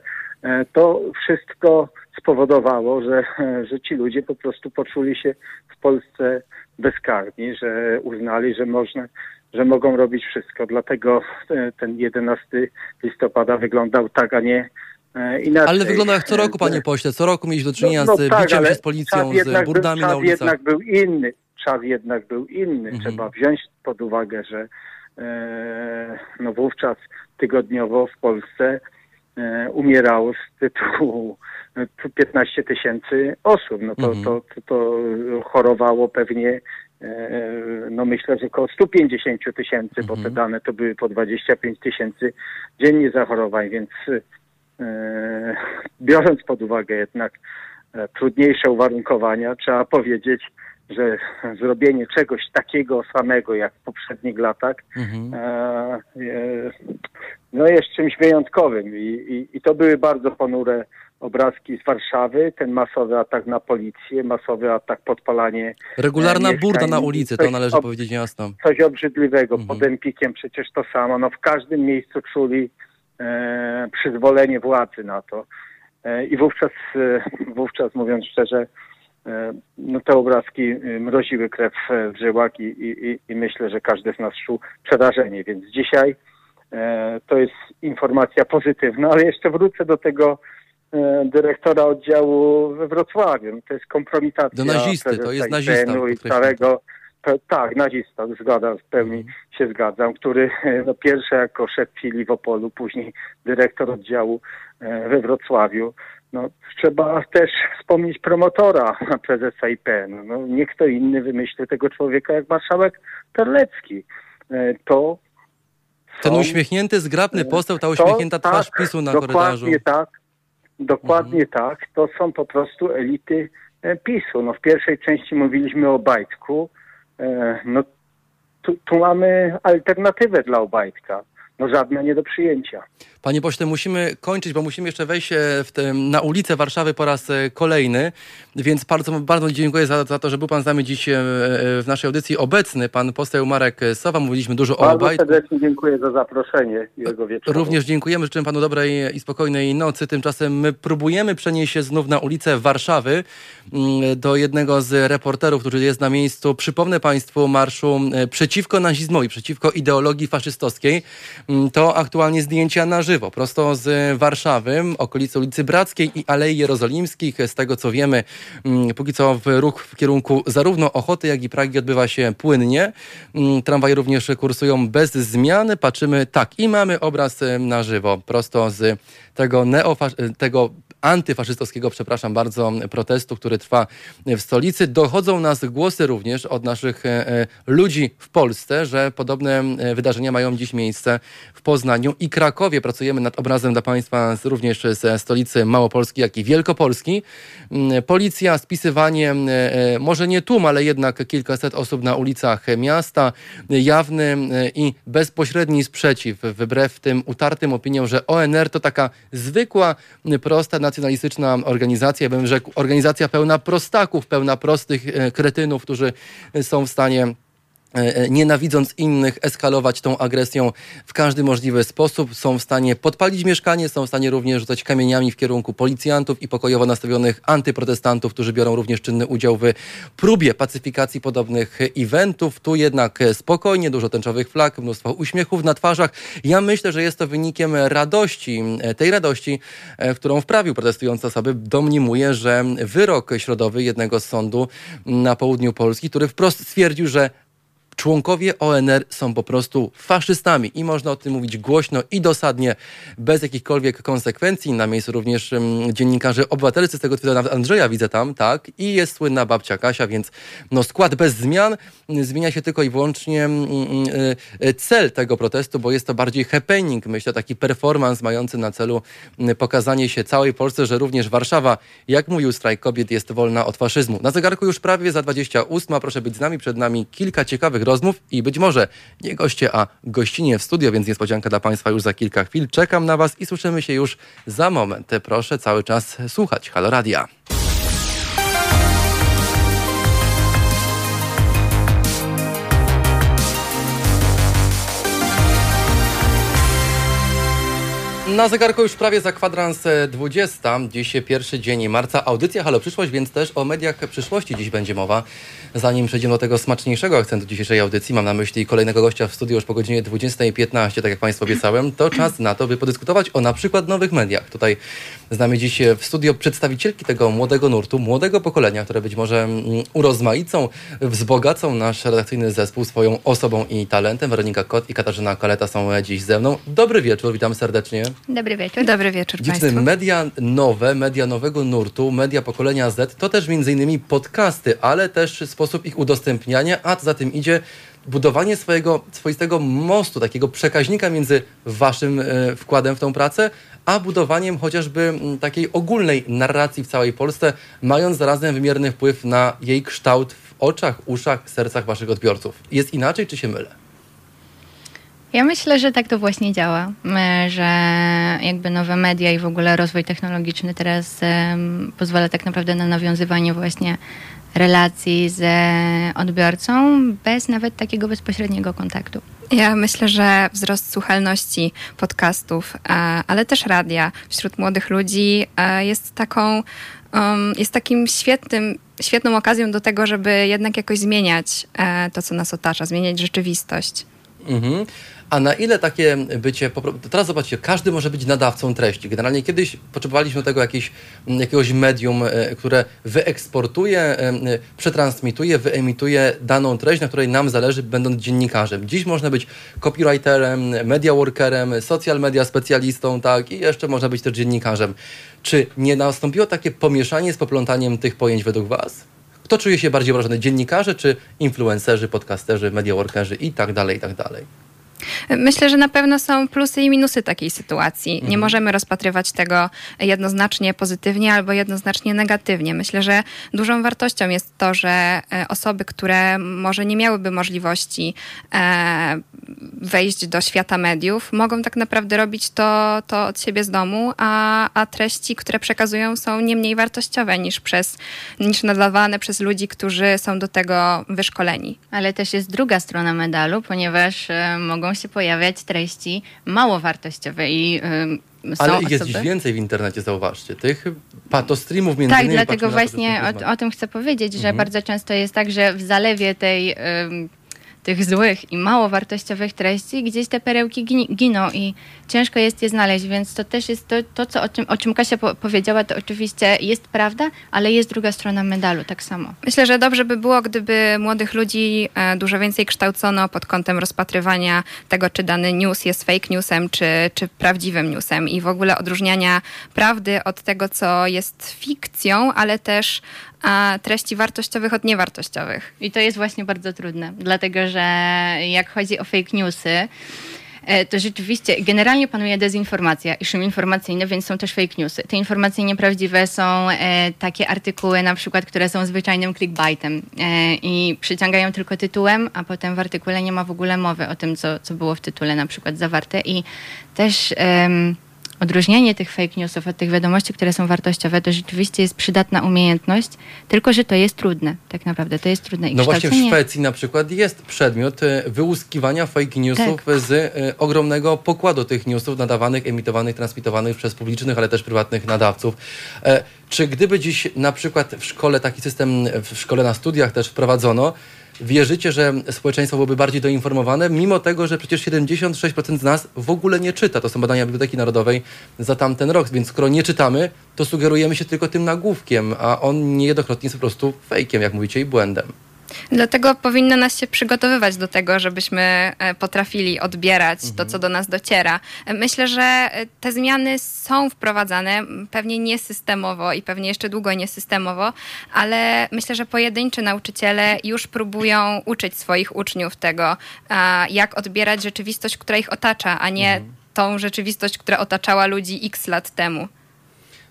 Speaker 3: To wszystko spowodowało, że, że ci ludzie po prostu poczuli się w Polsce bezkarni, że uznali, że można, że mogą robić wszystko. Dlatego e, ten 11 listopada wyglądał tak, a nie e, Inaczej.
Speaker 2: Ale wygląda jak co roku, panie pośle. Co roku mieliśmy do czynienia no, no, z tak, biciem się z policją, z burdami
Speaker 3: był,
Speaker 2: na ulicach.
Speaker 3: jednak był inny. Czas jednak był inny. Mhm. Trzeba wziąć pod uwagę, że e, no wówczas tygodniowo w Polsce e, umierało z tytułu 15 tysięcy osób. No to, mhm. to, to, to chorowało pewnie e, no myślę, że około 150 tysięcy, mhm. bo te mhm. dane to były po 25 tysięcy dziennie zachorowań, więc e, biorąc pod uwagę jednak e, trudniejsze uwarunkowania, trzeba powiedzieć, że zrobienie czegoś takiego samego jak w poprzednich latach mhm. e, no jest czymś wyjątkowym I, i, i to były bardzo ponure obrazki z Warszawy, ten masowy atak na policję, masowy atak, podpalanie.
Speaker 2: Regularna e, burda na ulicy, to należy ob, powiedzieć jasno.
Speaker 3: Coś obrzydliwego. Mhm. Pod Empikiem przecież to samo. No w każdym miejscu czuli e, przyzwolenie władzy na to. E, I wówczas, e, wówczas mówiąc szczerze, e, no te obrazki e, mroziły krew w żyłach i, i, i myślę, że każdy z nas czuł przerażenie. Więc dzisiaj to jest informacja pozytywna, ale jeszcze wrócę do tego E, dyrektora oddziału we Wrocławiu. To jest kompromitacja.
Speaker 2: Do nazisty, to jest nazista.
Speaker 3: I całego, tak, nazista, zgadzam, w pełni mhm. się zgadzam, który no, pierwszy jako szef filii w Opolu, później dyrektor oddziału e, we Wrocławiu. No, trzeba też wspomnieć promotora <laughs> prezesa IPN. No, nie kto inny wymyśli tego człowieka jak marszałek Terlecki. E, to
Speaker 2: ten uśmiechnięty, zgrabny poseł, ta uśmiechnięta to, twarz tak, PiSu na korytarzu.
Speaker 3: Dokładnie tak. Dokładnie mhm. tak. To są po prostu elity e, PiSu. No w pierwszej części mówiliśmy o Bajtku. E, no tu, tu mamy alternatywę dla Obajtka no żadne nie do przyjęcia.
Speaker 2: Panie pośle, musimy kończyć, bo musimy jeszcze wejść e, na ulicę Warszawy po raz e, kolejny, więc bardzo, bardzo dziękuję za, za to, że był pan z nami dziś e, w naszej audycji obecny. Pan poseł Marek Sowa, mówiliśmy dużo
Speaker 3: bardzo
Speaker 2: o.
Speaker 3: Bardzo serdecznie dziękuję za zaproszenie jego wieczoru.
Speaker 2: Również dziękujemy, życzymy panu dobrej i spokojnej nocy. Tymczasem my próbujemy przenieść się znów na ulicę Warszawy mm, do jednego z reporterów, który jest na miejscu. Przypomnę państwu marszu przeciwko nazizmowi, przeciwko ideologii faszystowskiej. Mm, to aktualnie zdjęcia na żywo, prosto z Warszawy, okolicy ulicy Brackiej i Alei Jerozolimskich. Z tego co wiemy, mm, póki co ruch w kierunku zarówno Ochoty, jak i Pragi odbywa się płynnie. Mm, tramwaje również kursują bez zmiany. Patrzymy tak i mamy obraz na żywo, prosto z tego, tego antyfaszystowskiego, przepraszam bardzo, protestu, który trwa w stolicy. Dochodzą nas głosy również od naszych e, e, ludzi w Polsce, że podobne e, wydarzenia mają dziś miejsce w Poznaniu i Krakowie. Pracujemy nad obrazem dla Państwa również ze stolicy Małopolski, jak i Wielkopolski. Mm, policja, spisywanie, może nie tłum, ale jednak kilkaset osób na ulicach miasta. Jawny i bezpośredni sprzeciw, wbrew tym utartym opiniom, że ONR to taka zwykła, prosta, nacjonalistyczna organizacja, ja bym rzekł, organizacja pełna prostaków, pełna prostych e, kretynów, którzy są w stanie nienawidząc innych, eskalować tą agresją w każdy możliwy sposób. Są w stanie podpalić mieszkanie, są w stanie również rzucać kamieniami w kierunku policjantów i pokojowo nastawionych antyprotestantów, którzy biorą również czynny udział w próbie pacyfikacji podobnych eventów. Tu jednak spokojnie, dużo tęczowych flag, mnóstwo uśmiechów na twarzach. Ja myślę, że jest to wynikiem radości, e, tej radości, którą wprawił protestujące osoby. Domniemuje, że wyrok środowy jednego z sądu na południu Polski, który wprost stwierdził, że członkowie ONR są po prostu faszystami i można o tym mówić głośno i dosadnie, bez jakichkolwiek konsekwencji. Na miejscu również um, dziennikarze obywatelscy z tego tytułu, nawet Andrzeja widzę tam, tak, i jest słynna babcia Kasia, więc no, skład bez zmian, zmienia się tylko i wyłącznie um, cel tego protestu, bo jest to bardziej happening, myślę, taki performance mający na celu pokazanie się całej Polsce, że również Warszawa, jak mówił strajk kobiet, jest wolna od faszyzmu. Na zegarku już prawie za 28, proszę być z nami, przed nami kilka ciekawych rozmów i być może nie goście, a gościnie w studio, więc niespodzianka dla Państwa już za kilka chwil. Czekam na Was i słyszymy się już za moment. Proszę cały czas słuchać Halo Radia. Na zegarku już prawie za kwadrans 20. Dziś pierwszy dzień marca. Audycja Halo Przyszłość, więc też o mediach przyszłości dziś będzie mowa. Zanim przejdziemy do tego smaczniejszego akcentu dzisiejszej audycji, mam na myśli kolejnego gościa w studiu już po godzinie 20.15, tak jak Państwu obiecałem, to czas na to, by podyskutować o na przykład nowych mediach. Tutaj znamy dziś w studio przedstawicielki tego młodego nurtu, młodego pokolenia, które być może mm, urozmaicą, wzbogacą nasz redakcyjny zespół swoją osobą i talentem. Weronika Kot i Katarzyna Kaleta są dziś ze mną. Dobry wieczór, witam serdecznie.
Speaker 4: Dobry wieczór.
Speaker 5: Dobry wieczór
Speaker 2: Dziewczyny,
Speaker 5: Państwu.
Speaker 2: media nowe, media nowego nurtu, media pokolenia Z, to też między innymi podcasty, ale też sposób ich udostępniania, a za tym idzie budowanie swojego swoistego mostu, takiego przekaźnika między waszym e, wkładem w tą pracę, a budowaniem chociażby takiej ogólnej narracji w całej Polsce, mając zarazem wymierny wpływ na jej kształt w oczach, uszach, sercach waszych odbiorców. Jest inaczej, czy się mylę?
Speaker 4: Ja myślę, że tak to właśnie działa, że jakby nowe media i w ogóle rozwój technologiczny teraz pozwala tak naprawdę na nawiązywanie właśnie relacji z odbiorcą bez nawet takiego bezpośredniego kontaktu.
Speaker 5: Ja myślę, że wzrost słuchalności podcastów, e, ale też radia wśród młodych ludzi e, jest taką, jest takim świetnym, świetną okazją do tego, żeby jednak jakoś zmieniać e, to, co nas otacza, zmieniać rzeczywistość.
Speaker 2: Mhm. A na ile takie bycie, teraz zobaczcie, każdy może być nadawcą treści. Generalnie kiedyś potrzebowaliśmy tego jakieś, jakiegoś medium, e, które wyeksportuje, e, przetransmituje, wyemituje daną treść, na której nam zależy, będąc dziennikarzem. Dziś można być copywriterem, media workerem, social media specjalistą, tak, i jeszcze można być też dziennikarzem. Czy nie nastąpiło takie pomieszanie z poplątaniem tych pojęć według Was? Kto czuje się bardziej obrażony? Dziennikarze czy influencerzy, podcasterzy, media workerzy i tak dalej, i tak dalej?
Speaker 5: Myślę, że na pewno są plusy i minusy takiej sytuacji. Mhm. Nie możemy rozpatrywać tego jednoznacznie pozytywnie albo jednoznacznie negatywnie. Myślę, że dużą wartością jest to, że e, osoby, które może nie miałyby możliwości e, wejść do świata mediów, mogą tak naprawdę robić to, to od siebie z domu, a, a treści, które przekazują są nie mniej wartościowe niż, przez, niż nadawane przez ludzi, którzy są do tego wyszkoleni.
Speaker 4: Ale też jest druga strona medalu, ponieważ e, mogą mogą się pojawiać treści mało wartościowe i
Speaker 2: są Ale ich jest dziś więcej w internecie, zauważcie. Tych patostreamów między
Speaker 4: tak, innymi. Tak, dlatego właśnie o, o, tym chcę powiedzieć, że mhm. bardzo często jest tak, że w zalewie tej tych złych i mało wartościowych treści, gdzieś te perełki giną i ciężko jest je znaleźć, więc to też jest to, to co, o, czym, o czym Kasia po powiedziała, to oczywiście jest prawda, ale jest druga strona medalu tak samo.
Speaker 5: Myślę, że dobrze by było, gdyby młodych ludzi e, dużo więcej kształcono pod kątem rozpatrywania tego, czy dany news jest fake newsem, czy, czy prawdziwym newsem i w ogóle odróżniania prawdy od tego, co jest fikcją, ale też a treści wartościowych od niewartościowych.
Speaker 4: I to jest właśnie bardzo trudne, dlatego że jak chodzi o fake newsy, e, to rzeczywiście generalnie panuje dezinformacja i szum informacyjny, więc są też fake newsy. Te informacje nieprawdziwe są e, takie artykuły na przykład, które są zwyczajnym clickbaitem e, i przyciągają tylko tytułem, a potem w artykule nie ma w ogóle mowy o tym, co, co było w tytule na przykład zawarte i też... odróżnianie tych fake newsów od tych wiadomości, które są wartościowe, to rzeczywiście jest przydatna umiejętność, tylko że to jest trudne, tak naprawdę, to jest trudne. I
Speaker 2: No właśnie w Szwecji na przykład jest przedmiot e, wyłuskiwania fake newsów
Speaker 4: Tak.
Speaker 2: z e, ogromnego pokładu tych newsów nadawanych, emitowanych, transmitowanych przez publicznych, ale też prywatnych nadawców. E, Czy gdyby dziś na przykład w szkole taki system, w szkole na studiach też wprowadzono, wierzycie, że społeczeństwo byłoby bardziej doinformowane, mimo tego, że przecież 76% z nas w ogóle nie czyta. To są badania Biblioteki Narodowej za tamten rok, więc skoro nie czytamy, to sugerujemy się tylko tym nagłówkiem, a on niejednokrotnie jest po prostu fejkiem, jak mówicie, i błędem.
Speaker 5: Dlatego powinno nas się przygotowywać do tego, żebyśmy e, potrafili odbierać to, co do nas dociera. E, Myślę, że e, te zmiany są wprowadzane, pewnie nie systemowo i pewnie jeszcze długo nie systemowo, ale myślę, że pojedynczy nauczyciele już próbują uczyć swoich uczniów tego, jak odbierać rzeczywistość, która ich otacza, a nie tą rzeczywistość, która otaczała ludzi x lat temu.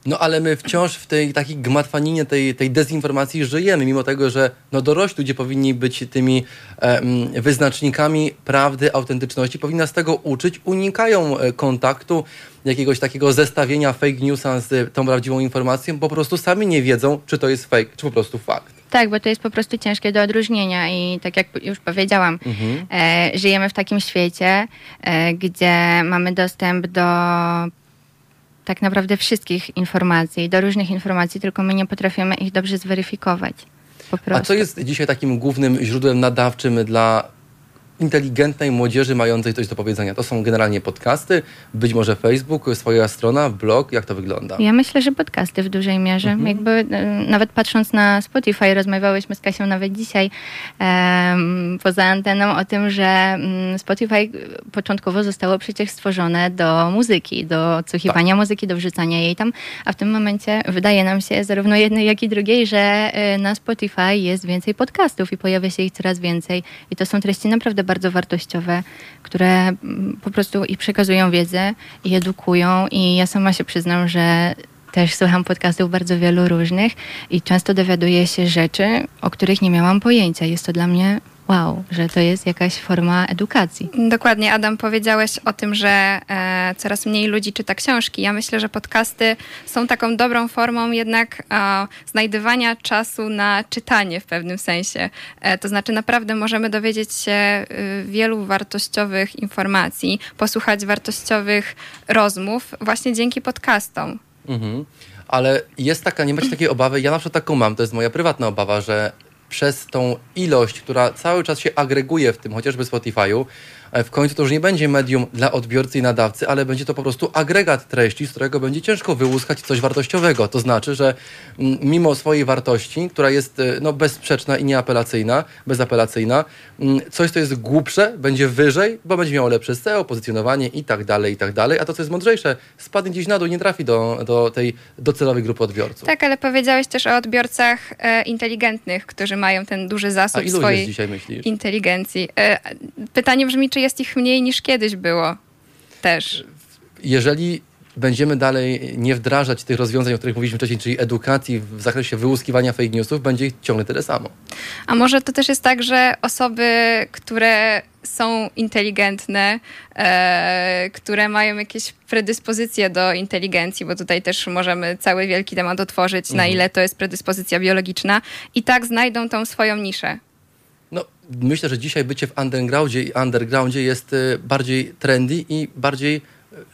Speaker 2: No ale my wciąż w tej takiej gmatwaninie, tej, tej dezinformacji żyjemy, mimo tego, że no, dorośli ludzie powinni być tymi em, wyznacznikami prawdy, autentyczności, powinni nas tego uczyć, unikają e, kontaktu, jakiegoś takiego zestawienia fake newsa z tą prawdziwą informacją, po prostu sami nie wiedzą, czy to jest fake, czy po prostu fakt.
Speaker 4: Tak, bo to jest po prostu ciężkie do odróżnienia i tak jak już powiedziałam, e, żyjemy w takim świecie, e, gdzie mamy dostęp do tak naprawdę wszystkich informacji, do różnych informacji, tylko my nie potrafimy ich dobrze zweryfikować.
Speaker 2: A co jest dzisiaj takim głównym źródłem nadawczym dla inteligentnej młodzieży mającej coś do powiedzenia? To są generalnie podcasty, być może Facebook, swoja strona, blog, jak to wygląda?
Speaker 4: Ja myślę, że podcasty w dużej mierze. Jakby e, nawet patrząc na Spotify, rozmawiałyśmy z Kasią nawet dzisiaj em, poza anteną o tym, że mm, Spotify początkowo zostało przecież stworzone do muzyki, do odsłuchiwania muzyki, do wrzucania jej tam, a w tym momencie wydaje nam się zarówno jednej, jak i drugiej, że e, na Spotify jest więcej podcastów i pojawia się ich coraz więcej. I to są treści naprawdę bardzo wartościowe, które mm, po prostu i przekazują wiedzę, i edukują. I ja sama się przyznam, że też słucham podcastów bardzo wielu różnych i często dowiaduję się rzeczy, o których nie miałam pojęcia. Jest to dla mnie wow, że to jest jakaś forma edukacji.
Speaker 5: Dokładnie, Adam, powiedziałeś o tym, że e, coraz mniej ludzi czyta książki. Ja myślę, że podcasty są taką dobrą formą jednak e, znajdywania czasu na czytanie w pewnym sensie. E, to znaczy, naprawdę możemy dowiedzieć się e, wielu wartościowych informacji, posłuchać wartościowych rozmów właśnie dzięki podcastom.
Speaker 2: Mhm. Ale jest taka, nie macie takiej obawy, ja na przykład taką mam, to jest moja prywatna obawa, że przez tą ilość, która cały czas się agreguje w tym chociażby Spotify'u, w końcu to już nie będzie medium dla odbiorcy i nadawcy, ale będzie to po prostu agregat treści, z którego będzie ciężko wyłuskać coś wartościowego. To znaczy, że mm, mimo swojej wartości, która jest e, no, bezsprzeczna i nieapelacyjna, bezapelacyjna, mm, coś, co jest głupsze, będzie wyżej, bo będzie miało lepsze SEO, pozycjonowanie i tak dalej, i tak dalej, a to, co jest mądrzejsze, spadnie gdzieś na dół, nie trafi do, do tej docelowej grupy odbiorców.
Speaker 5: Tak, ale powiedziałeś też o odbiorcach e, inteligentnych, którzy mają ten duży zasób swojej
Speaker 2: dzisiaj,
Speaker 5: inteligencji. E, pytanie brzmi, czy jest ich mniej niż kiedyś było? Też.
Speaker 2: jeżeli będziemy dalej nie wdrażać tych rozwiązań, o których mówiliśmy wcześniej, czyli edukacji w zakresie wyłuskiwania fake newsów, będzie ich ciągle tyle samo.
Speaker 5: A może to też jest tak, że osoby, które są inteligentne, e, które mają jakieś predyspozycje do inteligencji, bo tutaj też możemy cały wielki temat otworzyć, na ile to jest predyspozycja biologiczna, i tak znajdą tą swoją niszę.
Speaker 2: Myślę, że dzisiaj bycie w undergroundzie i undergroundzie jest y, bardziej trendy i bardziej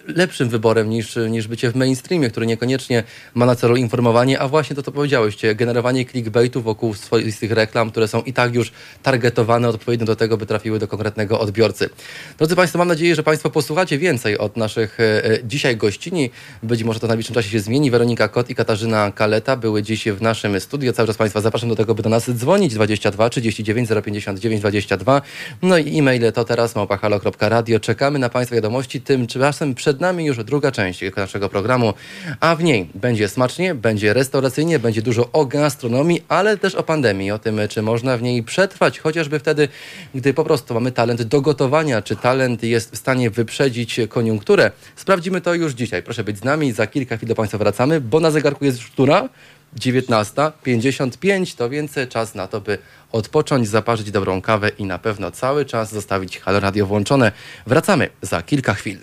Speaker 2: lepszym wyborem niż, niż bycie w mainstreamie, który niekoniecznie ma na celu informowanie, a właśnie to, co powiedziałyście, generowanie clickbaitu wokół swoistych reklam, które są i tak już targetowane odpowiednio do tego, by trafiły do konkretnego odbiorcy. Drodzy Państwo, mam nadzieję, że Państwo posłuchacie więcej od naszych e, dzisiaj gościni. Być może to w najbliższym czasie się zmieni. Weronika Kot i Katarzyna Kaleta były dziś w naszym studiu. Cały czas Państwa zapraszam do tego, by do nas dzwonić 22 39 059 22. No i e-maile to teraz małpahalo.radio. Czekamy na Państwa wiadomości. Tymczasem przed nami już druga część naszego programu, a w niej będzie smacznie, będzie restauracyjnie, będzie dużo o gastronomii, ale też o pandemii, o tym, czy można w niej przetrwać, chociażby wtedy, gdy po prostu mamy talent do gotowania, czy talent jest w stanie wyprzedzić koniunkturę. Sprawdzimy to już dzisiaj. Proszę być z nami, za kilka chwil do Państwa wracamy, bo na zegarku jest już która? 19.55, to więc czas na to, by odpocząć, zaparzyć dobrą kawę i na pewno cały czas zostawić Halo Radio włączone. Wracamy za kilka chwil.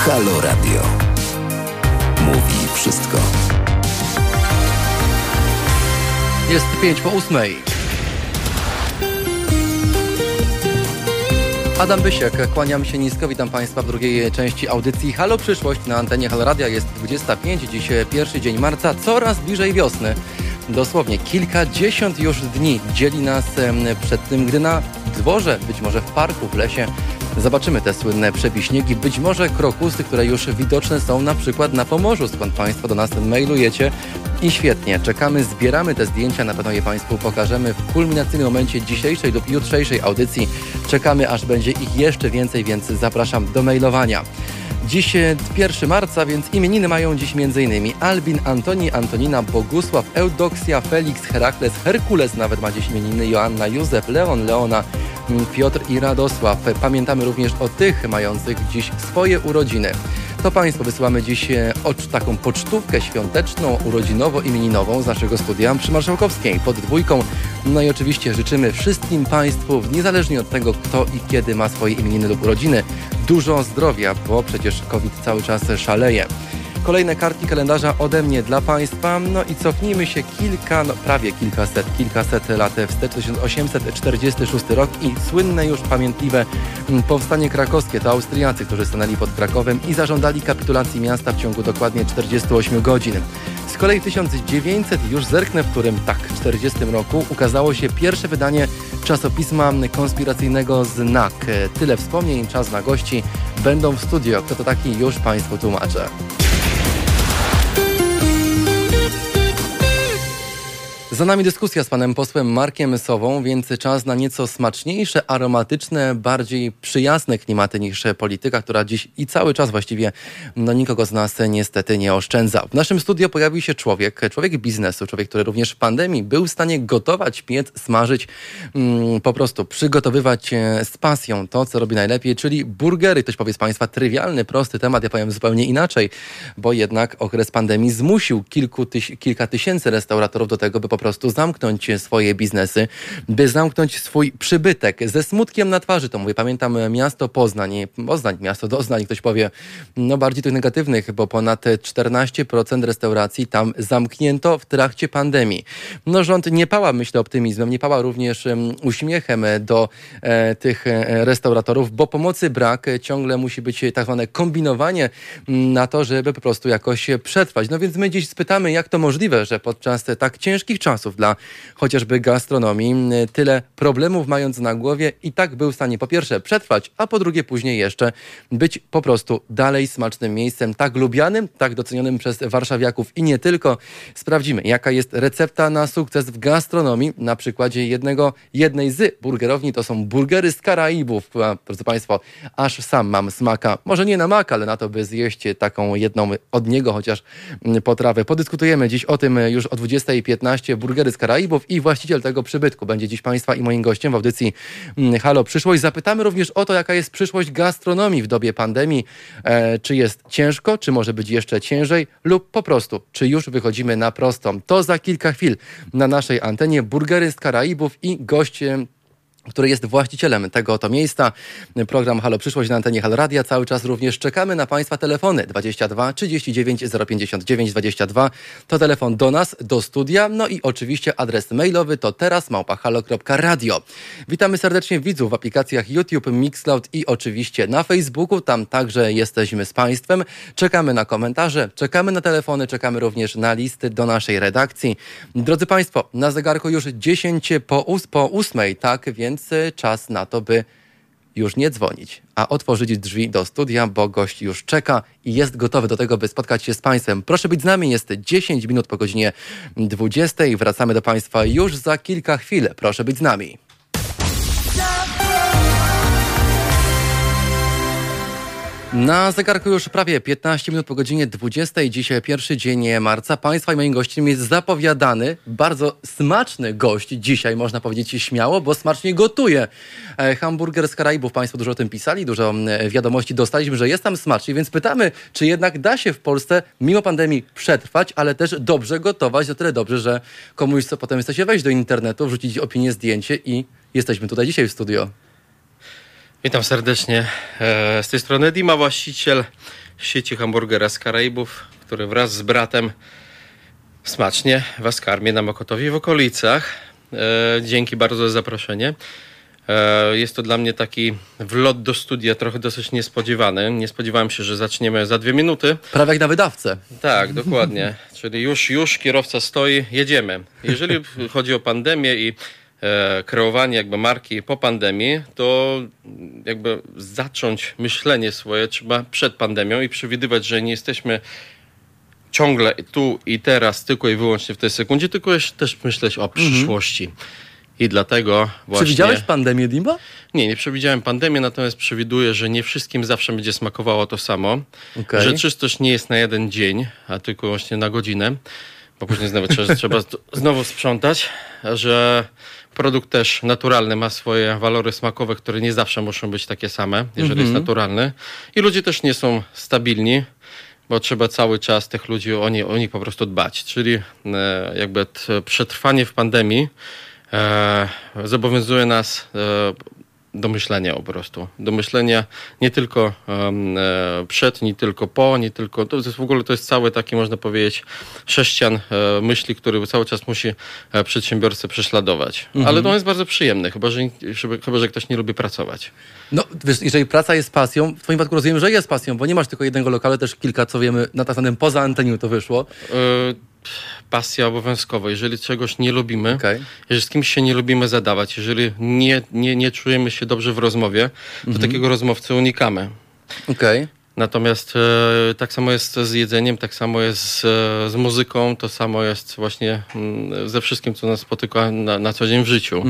Speaker 1: Halo Radio. Mówi wszystko.
Speaker 2: Jest 5 po 8. Adam Bysiek, kłaniam się nisko, witam Państwa w drugiej części audycji Halo Przyszłość na antenie Halo Radia. Jest 25, dziś pierwszy dzień marca, coraz bliżej wiosny. Dosłownie kilkadziesiąt już dni dzieli nas przed tym, gdy na dworze, być może w parku, w lesie, zobaczymy te słynne przebiśniegi, być może krokusy, które już widoczne są na przykład na Pomorzu, skąd Państwo do nas mailujecie. I świetnie, czekamy, zbieramy te zdjęcia, na pewno je Państwu pokażemy w kulminacyjnym momencie dzisiejszej lub jutrzejszej audycji. Czekamy, aż będzie ich jeszcze więcej, więc zapraszam do mailowania. Dziś 1 marca, więc imieniny mają dziś m.in. Albin, Antoni, Antonina, Bogusław, Eudoksja, Felix, Herakles, Herkules nawet ma dziś imieniny, Joanna, Józef, Leon, Leona, Piotr i Radosław. Pamiętamy również o tych mających dziś swoje urodziny. To Państwu wysyłamy dziś e, taką pocztówkę świąteczną, urodzinowo-imieninową z naszego studia przy Marszałkowskiej pod dwójką. No i oczywiście życzymy wszystkim Państwu, niezależnie od tego, kto i kiedy ma swoje imieniny lub urodziny, dużo zdrowia, bo przecież COVID cały czas szaleje. Kolejne kartki kalendarza ode mnie dla Państwa. No i cofnijmy się kilka, no prawie kilkaset, kilkaset lat wstecz, 1846 rok i słynne już pamiętliwe mm, powstanie krakowskie. To Austriacy, którzy stanęli pod Krakowem i zażądali kapitulacji miasta w ciągu dokładnie 48 godzin. Z kolei 1900 już zerknę, w którym tak, w 40 roku ukazało się pierwsze wydanie czasopisma konspiracyjnego Znak. Tyle wspomnień, czas na gości. Będą w studio. Kto to taki, już Państwu tłumaczę. Za nami dyskusja z panem posłem Markiem Sową, więc czas na nieco smaczniejsze, aromatyczne, bardziej przyjazne klimaty niż polityka, która dziś i cały czas właściwie no, nikogo z nas niestety nie oszczędza. W naszym studio pojawił się człowiek, człowiek biznesu, człowiek, który również w pandemii był w stanie gotować, piec, smażyć, mm, po prostu przygotowywać e, z pasją to, co robi najlepiej, czyli burgery. Ktoś powie z państwa trywialny, prosty temat, ja powiem zupełnie inaczej, bo jednak okres pandemii zmusił kilku tyś, kilka tysięcy restauratorów do tego, by po prostu zamknąć swoje biznesy, by zamknąć swój przybytek. Ze smutkiem na twarzy to mówię. Pamiętam miasto Poznań, Poznań, miasto Doznań, ktoś powie, no bardziej tych negatywnych, bo ponad 14% restauracji tam zamknięto w trakcie pandemii. No rząd nie pała, myślę, optymizmem, nie pała również uśmiechem do e, tych e, restauratorów, bo pomocy brak, ciągle musi być tak zwane kombinowanie na to, żeby po prostu jakoś przetrwać. No więc my dziś spytamy, jak to możliwe, że podczas tak ciężkich czasów czasów dla chociażby gastronomii. Tyle problemów mając na głowie i tak był w stanie po pierwsze przetrwać, a po drugie później jeszcze być po prostu dalej smacznym miejscem, tak lubianym, tak docenionym przez warszawiaków i nie tylko. Sprawdzimy, jaka jest recepta na sukces w gastronomii na przykładzie jednego, jednej z burgerowni. To są burgery z Karaibów. Drodzy Państwo, aż sam mam smaka. Może nie na mak, ale na to, by zjeść taką jedną od niego chociaż potrawę. Podyskutujemy dziś o tym już o 20.15 burgery z Karaibów i właściciel tego przybytku będzie dziś Państwa i moim gościem w audycji mm, Halo Przyszłość. Zapytamy również o to, jaka jest przyszłość gastronomii w dobie pandemii. E, czy jest ciężko, czy może być jeszcze ciężej lub po prostu, czy już wychodzimy na prostą. To za kilka chwil na naszej antenie burgery z Karaibów i goście który jest właścicielem tego oto miejsca. Program Halo Przyszłość na antenie Halo Radia. Cały czas również czekamy na Państwa telefony 22 39 059 22. To telefon do nas, do studia. No i oczywiście adres mailowy to teraz małpahalo.radio. Witamy serdecznie widzów w aplikacjach YouTube, Mixcloud i oczywiście na Facebooku. Tam także jesteśmy z Państwem. Czekamy na komentarze, czekamy na telefony, czekamy również na listy do naszej redakcji. Drodzy Państwo, na zegarku już 10 po, po 8, tak więc więc y, czas na to, by już nie dzwonić, a otworzyć drzwi do studia, bo gość już czeka i jest gotowy do tego, by spotkać się z Państwem. Proszę być z nami, jest 10 minut po godzinie 20. Wracamy do Państwa już za kilka chwil. Proszę być z nami. Na zegarku już prawie 15 minut po godzinie 20. Dzisiaj pierwszy dzień marca. Państwa i moim gościem jest zapowiadany, bardzo smaczny gość dzisiaj, można powiedzieć śmiało, bo smacznie gotuje. E, hamburger z Karaibów. Państwo dużo o tym pisali, dużo wiadomości dostaliśmy, że jest tam smacznie, więc pytamy, czy jednak da się w Polsce mimo pandemii przetrwać, ale też dobrze gotować, o tyle dobrze, że komuś co potem chce się wejść do internetu, wrzucić opinię, zdjęcie i jesteśmy tutaj dzisiaj w studio.
Speaker 6: Witam serdecznie. E, Z tej strony Dima, właściciel sieci hamburgera z Karaibów, który wraz z bratem smacznie was karmi na Mokotowie i w okolicach. E, Dzięki bardzo za zaproszenie. E, Jest to dla mnie taki wlot do studia trochę dosyć niespodziewany. Nie spodziewałem się, że zaczniemy za dwie minuty.
Speaker 2: Prawie jak na wydawcę.
Speaker 6: Tak, dokładnie. Czyli już, już kierowca stoi, jedziemy. Jeżeli chodzi o pandemię i kreowanie jakby marki po pandemii, to jakby zacząć myślenie swoje trzeba przed pandemią i przewidywać, że nie jesteśmy ciągle tu i teraz tylko i wyłącznie w tej sekundzie, tylko też myśleć o przyszłości. I dlatego właśnie...
Speaker 2: Przewidziałeś pandemię, Dimba?
Speaker 6: Nie, nie przewidziałem pandemii, natomiast przewiduję, że nie wszystkim zawsze będzie smakowało to samo.
Speaker 2: Okej.
Speaker 6: Że czystość nie jest na jeden dzień, a tylko właśnie na godzinę, bo później znowu trzeba, <laughs> trzeba znowu sprzątać, że produkt też naturalny ma swoje walory smakowe, które nie zawsze muszą być takie same, jeżeli jest naturalny. I ludzie też nie są stabilni, bo trzeba cały czas tych ludzi o, nie, o nich po prostu dbać. Czyli e, jakby t, przetrwanie w pandemii e, zobowiązuje nas e, do myślenia po prostu. Do myślenia nie tylko e, przed, nie tylko po, nie tylko... To jest w ogóle to jest cały taki, można powiedzieć, sześcian e, myśli, który cały czas musi e, przedsiębiorcę prześladować. Ale to jest bardzo przyjemne, chyba że, żeby, chyba, że ktoś nie lubi pracować.
Speaker 2: No, wiesz, jeżeli praca jest pasją, w twoim przypadku rozumiem, że jest pasją, bo nie masz tylko jednego lokalu, też kilka, co wiemy, na tak poza anteniu to wyszło.
Speaker 6: E, pasja obowiązkowa. Jeżeli czegoś nie lubimy,
Speaker 2: Okej.
Speaker 6: jeżeli z kimś się nie lubimy zadawać, jeżeli nie, nie, nie czujemy się dobrze w rozmowie, to takiego rozmowcy unikamy.
Speaker 2: Okej.
Speaker 6: Natomiast e, tak samo jest z jedzeniem, tak samo jest z, z muzyką, to samo jest właśnie mm, ze wszystkim, co nas spotyka na, na co dzień w życiu.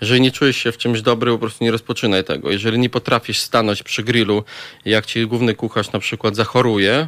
Speaker 6: Jeżeli nie czujesz się w czymś dobry, po prostu nie rozpoczynaj tego. Jeżeli nie potrafisz stanąć przy grillu, jak ci główny kucharz na przykład zachoruje,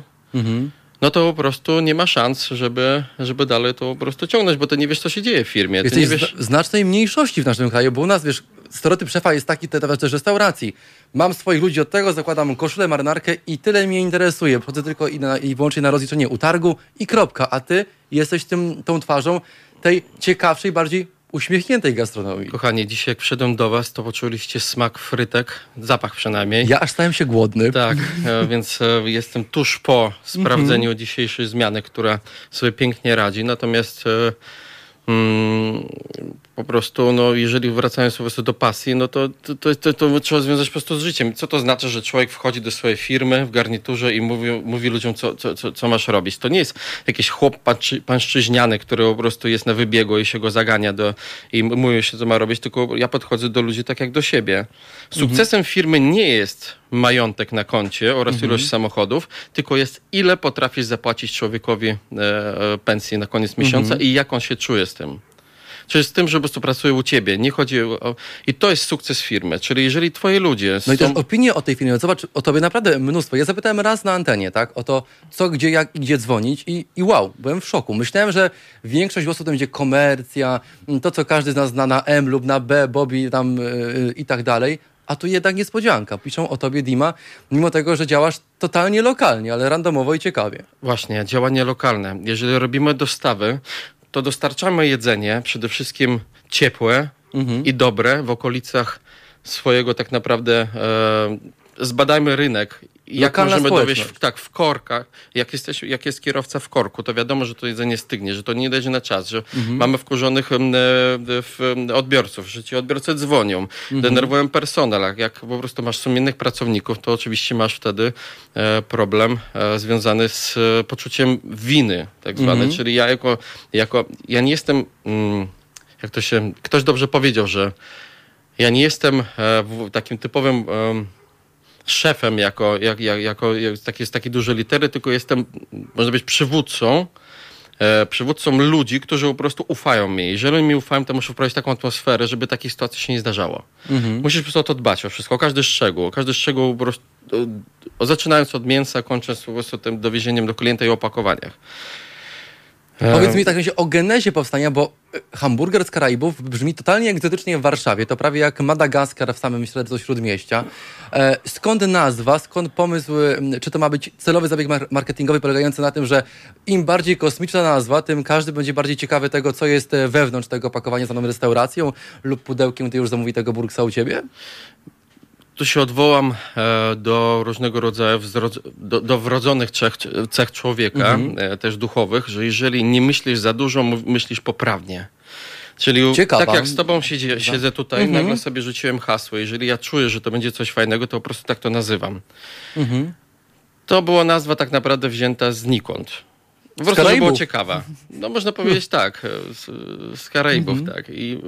Speaker 6: no to po prostu nie ma szans, żeby, żeby dalej to po prostu ciągnąć, bo ty nie wiesz, co się dzieje w firmie. Ty
Speaker 2: Jesteś
Speaker 6: wiesz...
Speaker 2: znacznej mniejszości w naszym kraju, bo u nas, wiesz, stereotyp szefa jest taki te- te- też restauracji. Mam swoich ludzi od tego, zakładam koszulę, marynarkę i tyle mnie interesuje. Chodzę tylko i, na, i wyłącznie na rozliczenie utargu i kropka. A ty jesteś tym, tą twarzą tej ciekawszej, bardziej uśmiechniętej gastronomii.
Speaker 6: Kochani, dzisiaj jak wszedłem do was, to poczuliście smak frytek, zapach przynajmniej.
Speaker 2: Ja aż stałem się głodny.
Speaker 6: Tak, e, więc e, jestem tuż po sprawdzeniu
Speaker 2: Mhm.
Speaker 6: dzisiejszej zmiany, która sobie pięknie radzi. Natomiast e, mm, po prostu, no, jeżeli wracając po prostu do pasji, no to, to, to, to, trzeba związać po prostu z życiem. Co to znaczy, że człowiek wchodzi do swojej firmy w garniturze i mówi, mówi ludziom, co, co, co, masz robić? To nie jest jakiś chłop pańczy, pańszczyźniany, który po prostu jest na wybiegu i się go zagania do, i mówi się, co ma robić, tylko ja podchodzę do ludzi tak jak do siebie. Sukcesem firmy nie jest majątek na koncie oraz ilość samochodów, tylko jest ile potrafisz zapłacić człowiekowi e, e, pensji na koniec miesiąca i jak on się czuje z tym. Czyli z tym, że po prostu pracuje u ciebie. Nie chodzi o... I to jest sukces firmy. Czyli jeżeli twoi ludzie
Speaker 2: No i
Speaker 6: są...
Speaker 2: też opinie o tej firmie. Zobacz, o tobie naprawdę mnóstwo. Ja zapytałem raz na antenie, tak? O to, co, gdzie, jak i gdzie dzwonić i, i wow, byłem w szoku. Myślałem, że większość głosów to będzie komercja, m, to, co każdy z nas zna na M lub na B, Bobby tam yy, i tak dalej. A tu jednak niespodzianka. Piszą o tobie, Dima, mimo tego, że działasz totalnie lokalnie, ale randomowo i ciekawie.
Speaker 6: Właśnie, działania lokalne. Jeżeli robimy dostawy, to dostarczamy jedzenie, przede wszystkim ciepłe i dobre w okolicach swojego tak naprawdę e, zbadajmy rynek. Jak
Speaker 2: Lokalna
Speaker 6: możemy dowieść, w, tak, w korkach, jak, jesteś, jak jest kierowca w korku, to wiadomo, że to jedzenie stygnie, że to nie dojdzie na czas, że mamy wkurzonych em, e, em, odbiorców, że ci odbiorcy dzwonią, denerwują personel. Jak- po prostu masz sumiennych pracowników, to oczywiście masz wtedy e, problem e, związany z e, poczuciem winy, tak zwane. Czyli ja jako, jako, ja nie jestem, mm, jak to się, ktoś dobrze powiedział, że ja nie jestem e, w- takim typowym szefem jako, jak, jak, jako jak, taki, z takiej dużej litery, tylko jestem, można być przywódcą, e, przywódcą ludzi, którzy po prostu ufają mi. Jeżeli mi ufają, to muszę wprowadzić taką atmosferę, żeby takich sytuacji się nie zdarzało. Musisz po prostu o to dbać, o wszystko, o każdy szczegół, o każdy szczegół po prostu, o, o, zaczynając od mięsa, kończąc po prostu tym dowiezieniem do klienta i opakowaniach.
Speaker 2: Powiedz mi tak się o genezie powstania, bo e, hamburger z Karaibów brzmi totalnie egzotycznie w Warszawie. To prawie jak Madagaskar w samym środku śródmieścia. E, skąd nazwa, skąd pomysł, czy to ma być celowy zabieg mar- marketingowy polegający na tym, że im bardziej kosmiczna nazwa, tym każdy będzie bardziej ciekawy tego, co jest e, wewnątrz tego opakowania z daną restauracją lub pudełkiem, ty już zamówi tego burksa u ciebie?
Speaker 6: Tu się odwołam e, do różnego rodzaju do, do wrodzonych cech, cech człowieka,
Speaker 2: Mhm.
Speaker 6: e, też duchowych, że jeżeli nie myślisz za dużo, myślisz poprawnie. Czyli
Speaker 2: Ciekawa.
Speaker 6: tak jak z tobą siedzi, siedzę tutaj,
Speaker 2: Mhm.
Speaker 6: nagle sobie rzuciłem hasło. Jeżeli ja czuję, że to będzie coś fajnego, to po prostu tak to nazywam.
Speaker 2: Mhm.
Speaker 6: To była nazwa tak naprawdę wzięta znikąd. Po prostu, było ciekawa. No można powiedzieć tak, e, z, z Karaibów,
Speaker 2: Mhm.
Speaker 6: tak. I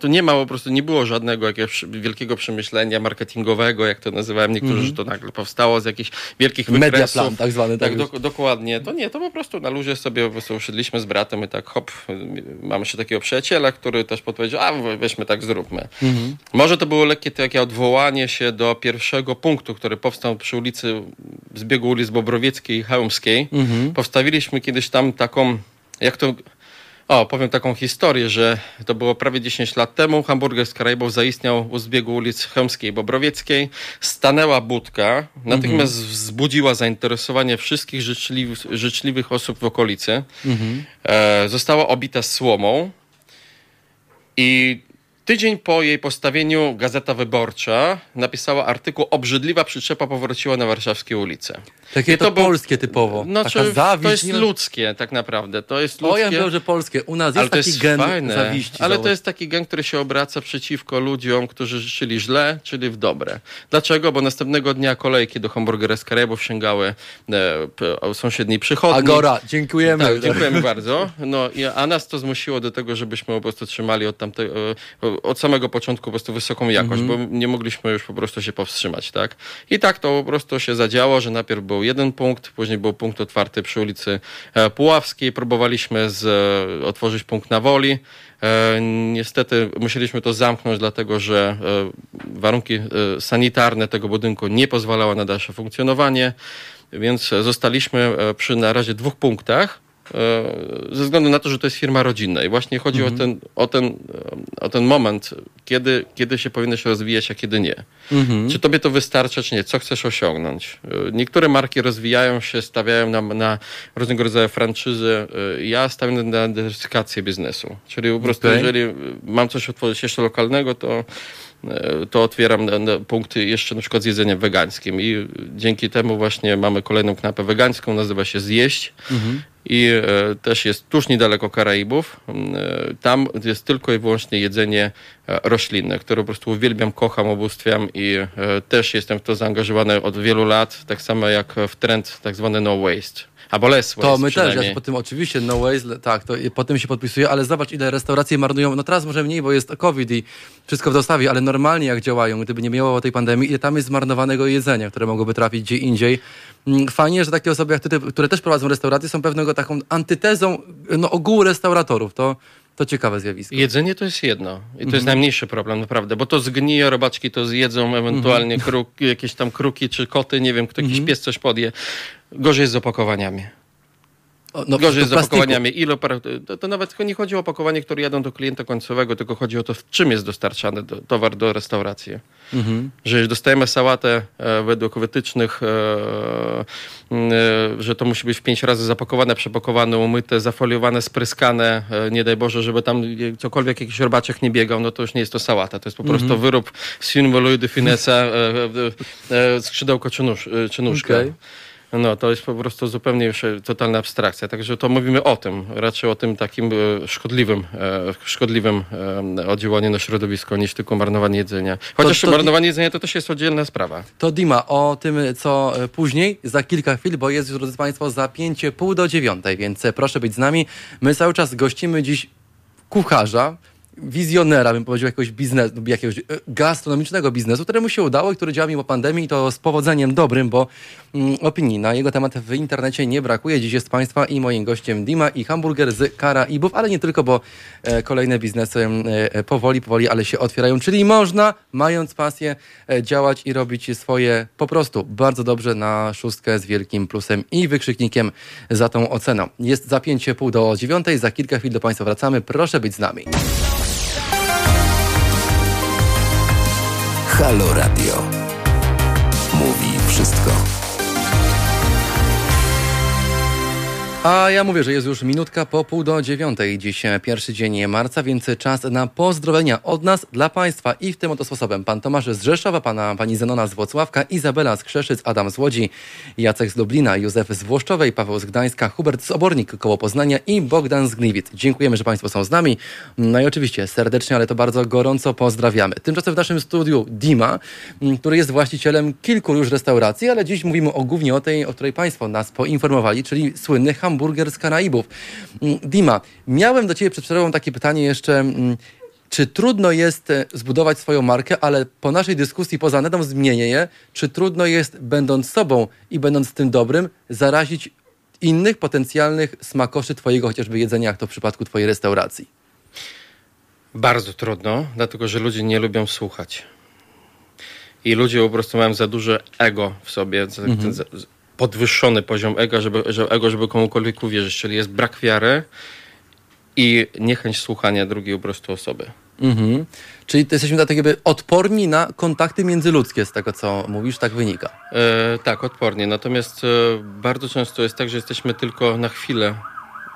Speaker 6: tu nie ma po prostu, nie było żadnego jakiegoś wielkiego przemyślenia marketingowego, jak to nazywałem niektórzy, że to nagle powstało z jakichś wielkich
Speaker 2: Mhm. Media
Speaker 6: wykresów.
Speaker 2: plan tak zwany.
Speaker 6: Tak,
Speaker 2: Tak,
Speaker 6: dok- dokładnie. To nie, to po prostu na luzie sobie po prostu usiedliśmy z bratem i tak hop, mamy jeszcze takiego przyjaciela, który też podpowiedział, a weźmy tak zróbmy.
Speaker 2: Mhm.
Speaker 6: Może to było lekkie takie odwołanie się do pierwszego punktu, który powstał przy ulicy, zbiegu ulic Bobrowieckiej i Chełmskiej.
Speaker 2: Mhm.
Speaker 6: Kiedyś tam taką, jak to... O, powiem taką historię, że to było prawie 10 lat temu. Hamburger z Karaibów zaistniał u zbiegu ulic Chełmskiej i Bobrowieckiej. Stanęła budka, natychmiast wzbudziła zainteresowanie wszystkich życzliwych, życzliwych osób w okolicy. E, została obita słomą i tydzień po jej postawieniu Gazeta Wyborcza napisała artykuł Obrzydliwa przyczepa powróciła na warszawskie ulice.
Speaker 2: Takie
Speaker 6: I
Speaker 2: to,
Speaker 6: to był-
Speaker 2: polskie typowo. Taka
Speaker 6: czy
Speaker 2: zawiść.
Speaker 6: to jest ludzkie tak naprawdę. To jest
Speaker 2: O, ja
Speaker 6: ludzkie.
Speaker 2: wiem, że polskie. U nas jest
Speaker 6: to
Speaker 2: taki
Speaker 6: jest
Speaker 2: gen
Speaker 6: fajne.
Speaker 2: zawiści.
Speaker 6: Ale to jest taki gen, który się obraca przeciwko ludziom, którzy życzyli źle, czyli w dobre. Dlaczego? Bo następnego dnia kolejki do hamburgera z Karabów sięgały e, sąsiedniej przychodni.
Speaker 2: Agora, dziękujemy.
Speaker 6: Tak, dziękujemy bardzo. No, a nas to zmusiło do tego, żebyśmy po prostu trzymali od, tamte, e, od samego początku po prostu wysoką jakość, bo nie mogliśmy już po prostu się powstrzymać, tak? I tak to po prostu się zadziało, że najpierw był jeden punkt, później był punkt otwarty przy ulicy e, Puławskiej. Próbowaliśmy z, e, otworzyć punkt na Woli. E, Niestety musieliśmy to zamknąć, dlatego że warunki sanitarne tego budynku nie pozwalały na dalsze funkcjonowanie, więc zostaliśmy przy na razie dwóch punktach ze względu na to, że to jest firma rodzinna i właśnie chodzi o, ten, o, ten, e, o ten moment, kiedy, kiedy się powinno się rozwijać, a kiedy nie.
Speaker 2: Mhm.
Speaker 6: Czy tobie to wystarcza, czy nie? Co chcesz osiągnąć? E, Niektóre marki rozwijają się, stawiają na, na różnego rodzaju franczyzy. E, Ja stawiam na dywersyfikację biznesu. Czyli po prostu,
Speaker 2: Okej.
Speaker 6: jeżeli e, mam coś otworzyć jeszcze lokalnego, to e, to otwieram punkty jeszcze na przykład z jedzeniem wegańskim i dzięki temu właśnie mamy kolejną knapę wegańską, nazywa się Zjeść i e, też jest tuż niedaleko Karaibów. E, tam jest tylko i wyłącznie jedzenie e, roślinne, które po prostu uwielbiam, kocham, obóstwiam i też jestem w to zaangażowany od wielu lat, tak samo jak w trend tak zwany no waste. Albo less waste
Speaker 2: To my też, ja się po tym oczywiście, no ways, tak, to po tym się podpisuję, ale zobacz ile restauracje marnują, no teraz może mniej, bo jest COVID i wszystko w dostawie, ale normalnie jak działają, gdyby nie miało tej pandemii, ile tam jest zmarnowanego jedzenia, które mogłoby trafić gdzie indziej. Mm, Fajnie, że takie osoby jak ty, które też prowadzą restauracje, są pewnego taką antytezą no, ogółu restauratorów, to, to ciekawe zjawisko.
Speaker 6: Jedzenie to jest jedno. I to
Speaker 2: Mhm.
Speaker 6: jest najmniejszy problem, naprawdę. Bo to zgnije, robaczki to zjedzą, ewentualnie
Speaker 2: Mhm.
Speaker 6: kruk, jakieś tam kruki czy koty, nie wiem, kto jakiś pies coś podje. Gorzej jest z opakowaniami.
Speaker 2: O, no,
Speaker 6: Gorzej z
Speaker 2: to plastiku.
Speaker 6: opakowaniami. Ile to, to nawet nie chodzi o opakowanie, które jadą do klienta końcowego, tylko chodzi o to, w czym jest dostarczany do, towar do restauracji.
Speaker 2: Mhm.
Speaker 6: Że dostajemy sałatę e, według wytycznych, e, e, że to musi być w pięć razy zapakowane, przepakowane, umyte, zafoliowane, spryskane, e, nie daj Boże, żeby tam cokolwiek jakiś robaczek nie biegał, no to już nie jest to sałata. To jest po prostu wyrób z Finvoluy de Finessa, e, e, e, skrzydełko czy, nóż, e, czy nóżka.
Speaker 2: Okej.
Speaker 6: No, to jest po prostu zupełnie już e, totalna abstrakcja. Także to mówimy o tym, raczej o tym takim e, szkodliwym, e, szkodliwym oddziałaniu na środowisko, niż tylko marnowanie jedzenia. Chociaż
Speaker 2: To- to-
Speaker 6: marnowanie jedzenia to też jest oddzielna sprawa.
Speaker 2: To Dima, o tym co później, za kilka chwil, bo jest już, drodzy Państwo, za pięcie pół do dziewiątej, więc proszę być z nami. My cały czas gościmy dziś kucharza, wizjonera, bym powiedział, jakiegoś biznesu, jakiegoś e, gastronomicznego biznesu, któremu się udało i który działa mimo pandemii to z powodzeniem dobrym, bo mm, opinii na jego temat w internecie nie brakuje. Dziś jest Państwa i moim gościem Dima i hamburger z Karaibów, ale nie tylko, bo e, kolejne biznesy e, powoli, powoli, ale się otwierają, czyli można, mając pasję, e, działać i robić swoje po prostu bardzo dobrze na szóstkę z wielkim plusem i wykrzyknikiem za tą oceną. Jest za pięcie pół do dziewiątej, za kilka chwil do Państwa wracamy. Proszę być z nami.
Speaker 1: Halo Radio.
Speaker 2: A ja mówię, że jest już minutka po pół do dziewiątej. Dziś pierwszy dzień marca, więc czas na pozdrowienia od nas dla Państwa i w tym oto sposobem. Pan Tomasz z Rzeszowa, pana, pani Zenona z Włocławka, Izabela z Krzeszyc, Adam z Łodzi, Jacek z Lublina, Józef z Włoszczowej, Paweł z Gdańska, Hubert z Obornik koło Poznania i Bogdan z Gliwic. Dziękujemy, że Państwo są z nami. No i oczywiście serdecznie, ale to bardzo gorąco pozdrawiamy. Tymczasem w naszym studiu Dima, m, który jest właścicielem kilku już restauracji, ale dziś mówimy o głównie o tej, o której Państwo nas poinformowali, czyli słynny hamburger z Karaibów. Mm, Dima, miałem do Ciebie przed przerwą takie pytanie jeszcze. mm, Czy trudno jest e, zbudować swoją markę, ale po naszej dyskusji poza netą zmienię je, czy trudno jest, będąc sobą i będąc tym dobrym, zarazić innych potencjalnych smakoszy Twojego chociażby jedzenia, jak to w przypadku Twojej restauracji?
Speaker 6: Bardzo trudno, dlatego że ludzie nie lubią słuchać. I ludzie po prostu mają za duże ego w sobie, za- podwyższony poziom ego żeby, że ego, żeby komukolwiek uwierzyć. Czyli jest brak wiary i niechęć słuchania drugiej po prostu osoby.
Speaker 2: Mhm. Czyli jesteśmy tak jakby odporni na kontakty międzyludzkie, z tego co mówisz, tak wynika.
Speaker 6: E, tak, odpornie. Natomiast e, bardzo często jest tak, że jesteśmy tylko na chwilę,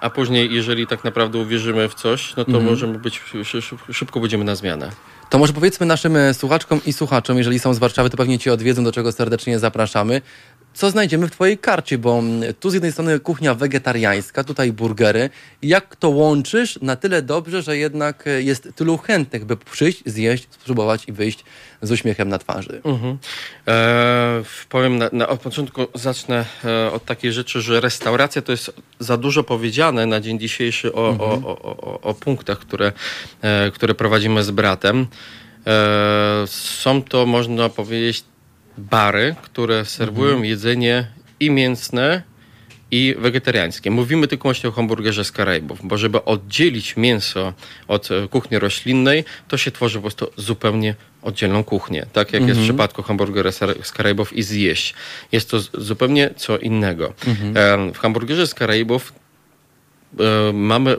Speaker 6: a później, jeżeli tak naprawdę uwierzymy w coś, no to możemy być, szy, szy, szybko będziemy na zmianę.
Speaker 2: To może powiedzmy naszym e, słuchaczkom i słuchaczom, jeżeli są z Warszawy, to pewnie Cię odwiedzą, do czego serdecznie zapraszamy. Co znajdziemy w Twojej karcie? Bo mm, tu z jednej strony kuchnia wegetariańska, tutaj burgery. Jak to łączysz na tyle dobrze, że jednak e, jest tylu chętnych, by przyjść, zjeść, spróbować i wyjść z uśmiechem na twarzy?
Speaker 6: Mhm. E, powiem, na, na, od początku zacznę e, od takiej rzeczy, że restauracja to jest za dużo powiedziane na dzień dzisiejszy o, o, o, o, o punktach, które, e, które prowadzimy z bratem. E, są to, można powiedzieć, bary, które serwują jedzenie i mięsne, i wegetariańskie. Mówimy tylko właśnie o hamburgerze z Karaibów, bo żeby oddzielić mięso od e, kuchni roślinnej, to się tworzy po prostu zupełnie oddzielną kuchnię, tak jak jest w przypadku hamburgera z- Karaibów i zjeść. Jest to zupełnie co innego. E, W hamburgerze z Karaibów e, mamy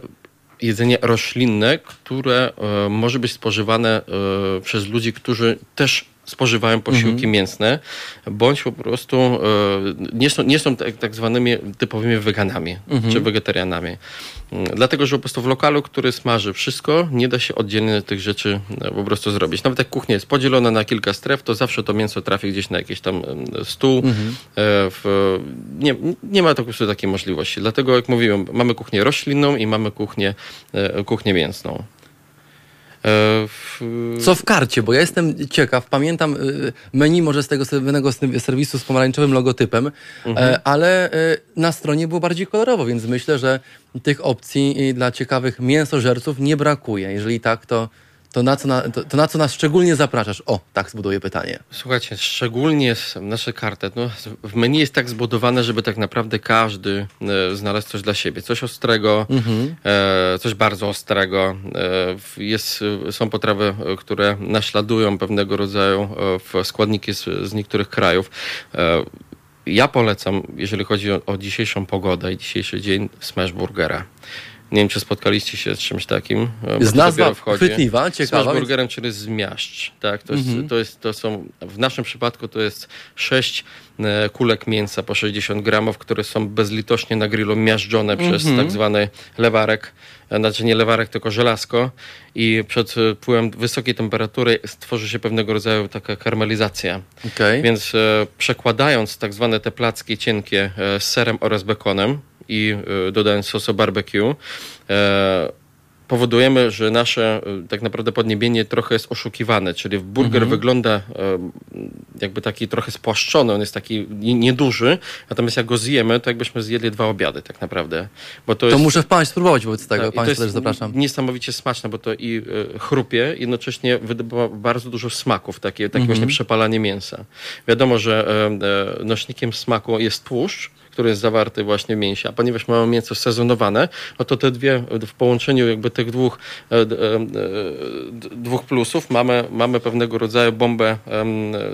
Speaker 6: jedzenie roślinne, które e, może być spożywane przez ludzi, którzy też spożywają posiłki mięsne, bądź po prostu e, nie są, nie są tak, tak zwanymi typowymi weganami czy wegetarianami. Mm, Dlatego, że po prostu w lokalu, który smaży wszystko, nie da się oddzielnie tych rzeczy e, po prostu zrobić. Nawet jak kuchnia jest podzielona na kilka stref, to zawsze to mięso trafi gdzieś na jakiś tam stół. E, W, nie, nie ma tak po prostu takiej możliwości. Dlatego, jak mówiłem, mamy kuchnię roślinną i mamy kuchnię, kuchnię mięsną. E, w-
Speaker 2: Co w karcie? Bo ja jestem ciekaw, pamiętam y, menu może z tego słynnego serwisu z pomarańczowym logotypem, e, ale e, na stronie było bardziej kolorowo, więc myślę, że tych opcji dla ciekawych mięsożerców nie brakuje. Jeżeli tak, to, to, na, co na, to, to na co nas szczególnie zapraszasz? O, tak zbuduję pytanie.
Speaker 6: Słuchajcie, szczególnie nasze karty, no, w menu jest tak zbudowane, żeby tak naprawdę każdy e, znalazł coś dla siebie. Coś ostrego, e, coś bardzo ostrego. E, jest, e, są potrawy, e, które naśladują pewnego rodzaju e, składniki z, z niektórych krajów. Ja polecam, jeżeli chodzi o, o dzisiejszą pogodę i dzisiejszy dzień, smash burgera. Nie wiem, czy spotkaliście się z czymś takim. e,
Speaker 2: Jest
Speaker 6: to
Speaker 2: nazwa chwytliwa, ciekawa, więc-
Speaker 6: burgerem, czyli zmiażdż. Tak, to, jest, to, jest, to są, w naszym przypadku to jest sześć e, kulek mięsa po 60 gramów, które są bezlitośnie na grillu miażdżone przez tak zwany lewarek, e, znaczy nie lewarek, tylko żelazko i przed e, wpływem wysokiej temperatury stworzy się pewnego rodzaju taka karmelizacja.
Speaker 2: Okej.
Speaker 6: Więc e, przekładając tak zwane te placki cienkie e, z serem oraz bekonem i e, dodając sosu barbecue, e, powodujemy, że nasze e, tak naprawdę podniebienie trochę jest oszukiwane, czyli burger wygląda e, jakby taki trochę spłaszczony, on jest taki nie- nieduży, natomiast jak go zjemy, to jakbyśmy zjedli dwa obiady tak naprawdę. Bo to,
Speaker 2: To
Speaker 6: jest,
Speaker 2: muszę w Państwa spróbować wobec tego.
Speaker 6: tak,
Speaker 2: Państwa też zapraszam.
Speaker 6: Niesamowicie smaczne, bo to i chrupie, jednocześnie wydobywa bardzo dużo smaków, takie, takie właśnie przepalanie mięsa. Wiadomo, że nośnikiem smaku jest tłuszcz, który jest zawarty właśnie w mięsie, a ponieważ mamy mięso sezonowane, no to te dwie, w połączeniu jakby tych dwóch, e, e, dwóch plusów mamy, mamy pewnego rodzaju bombę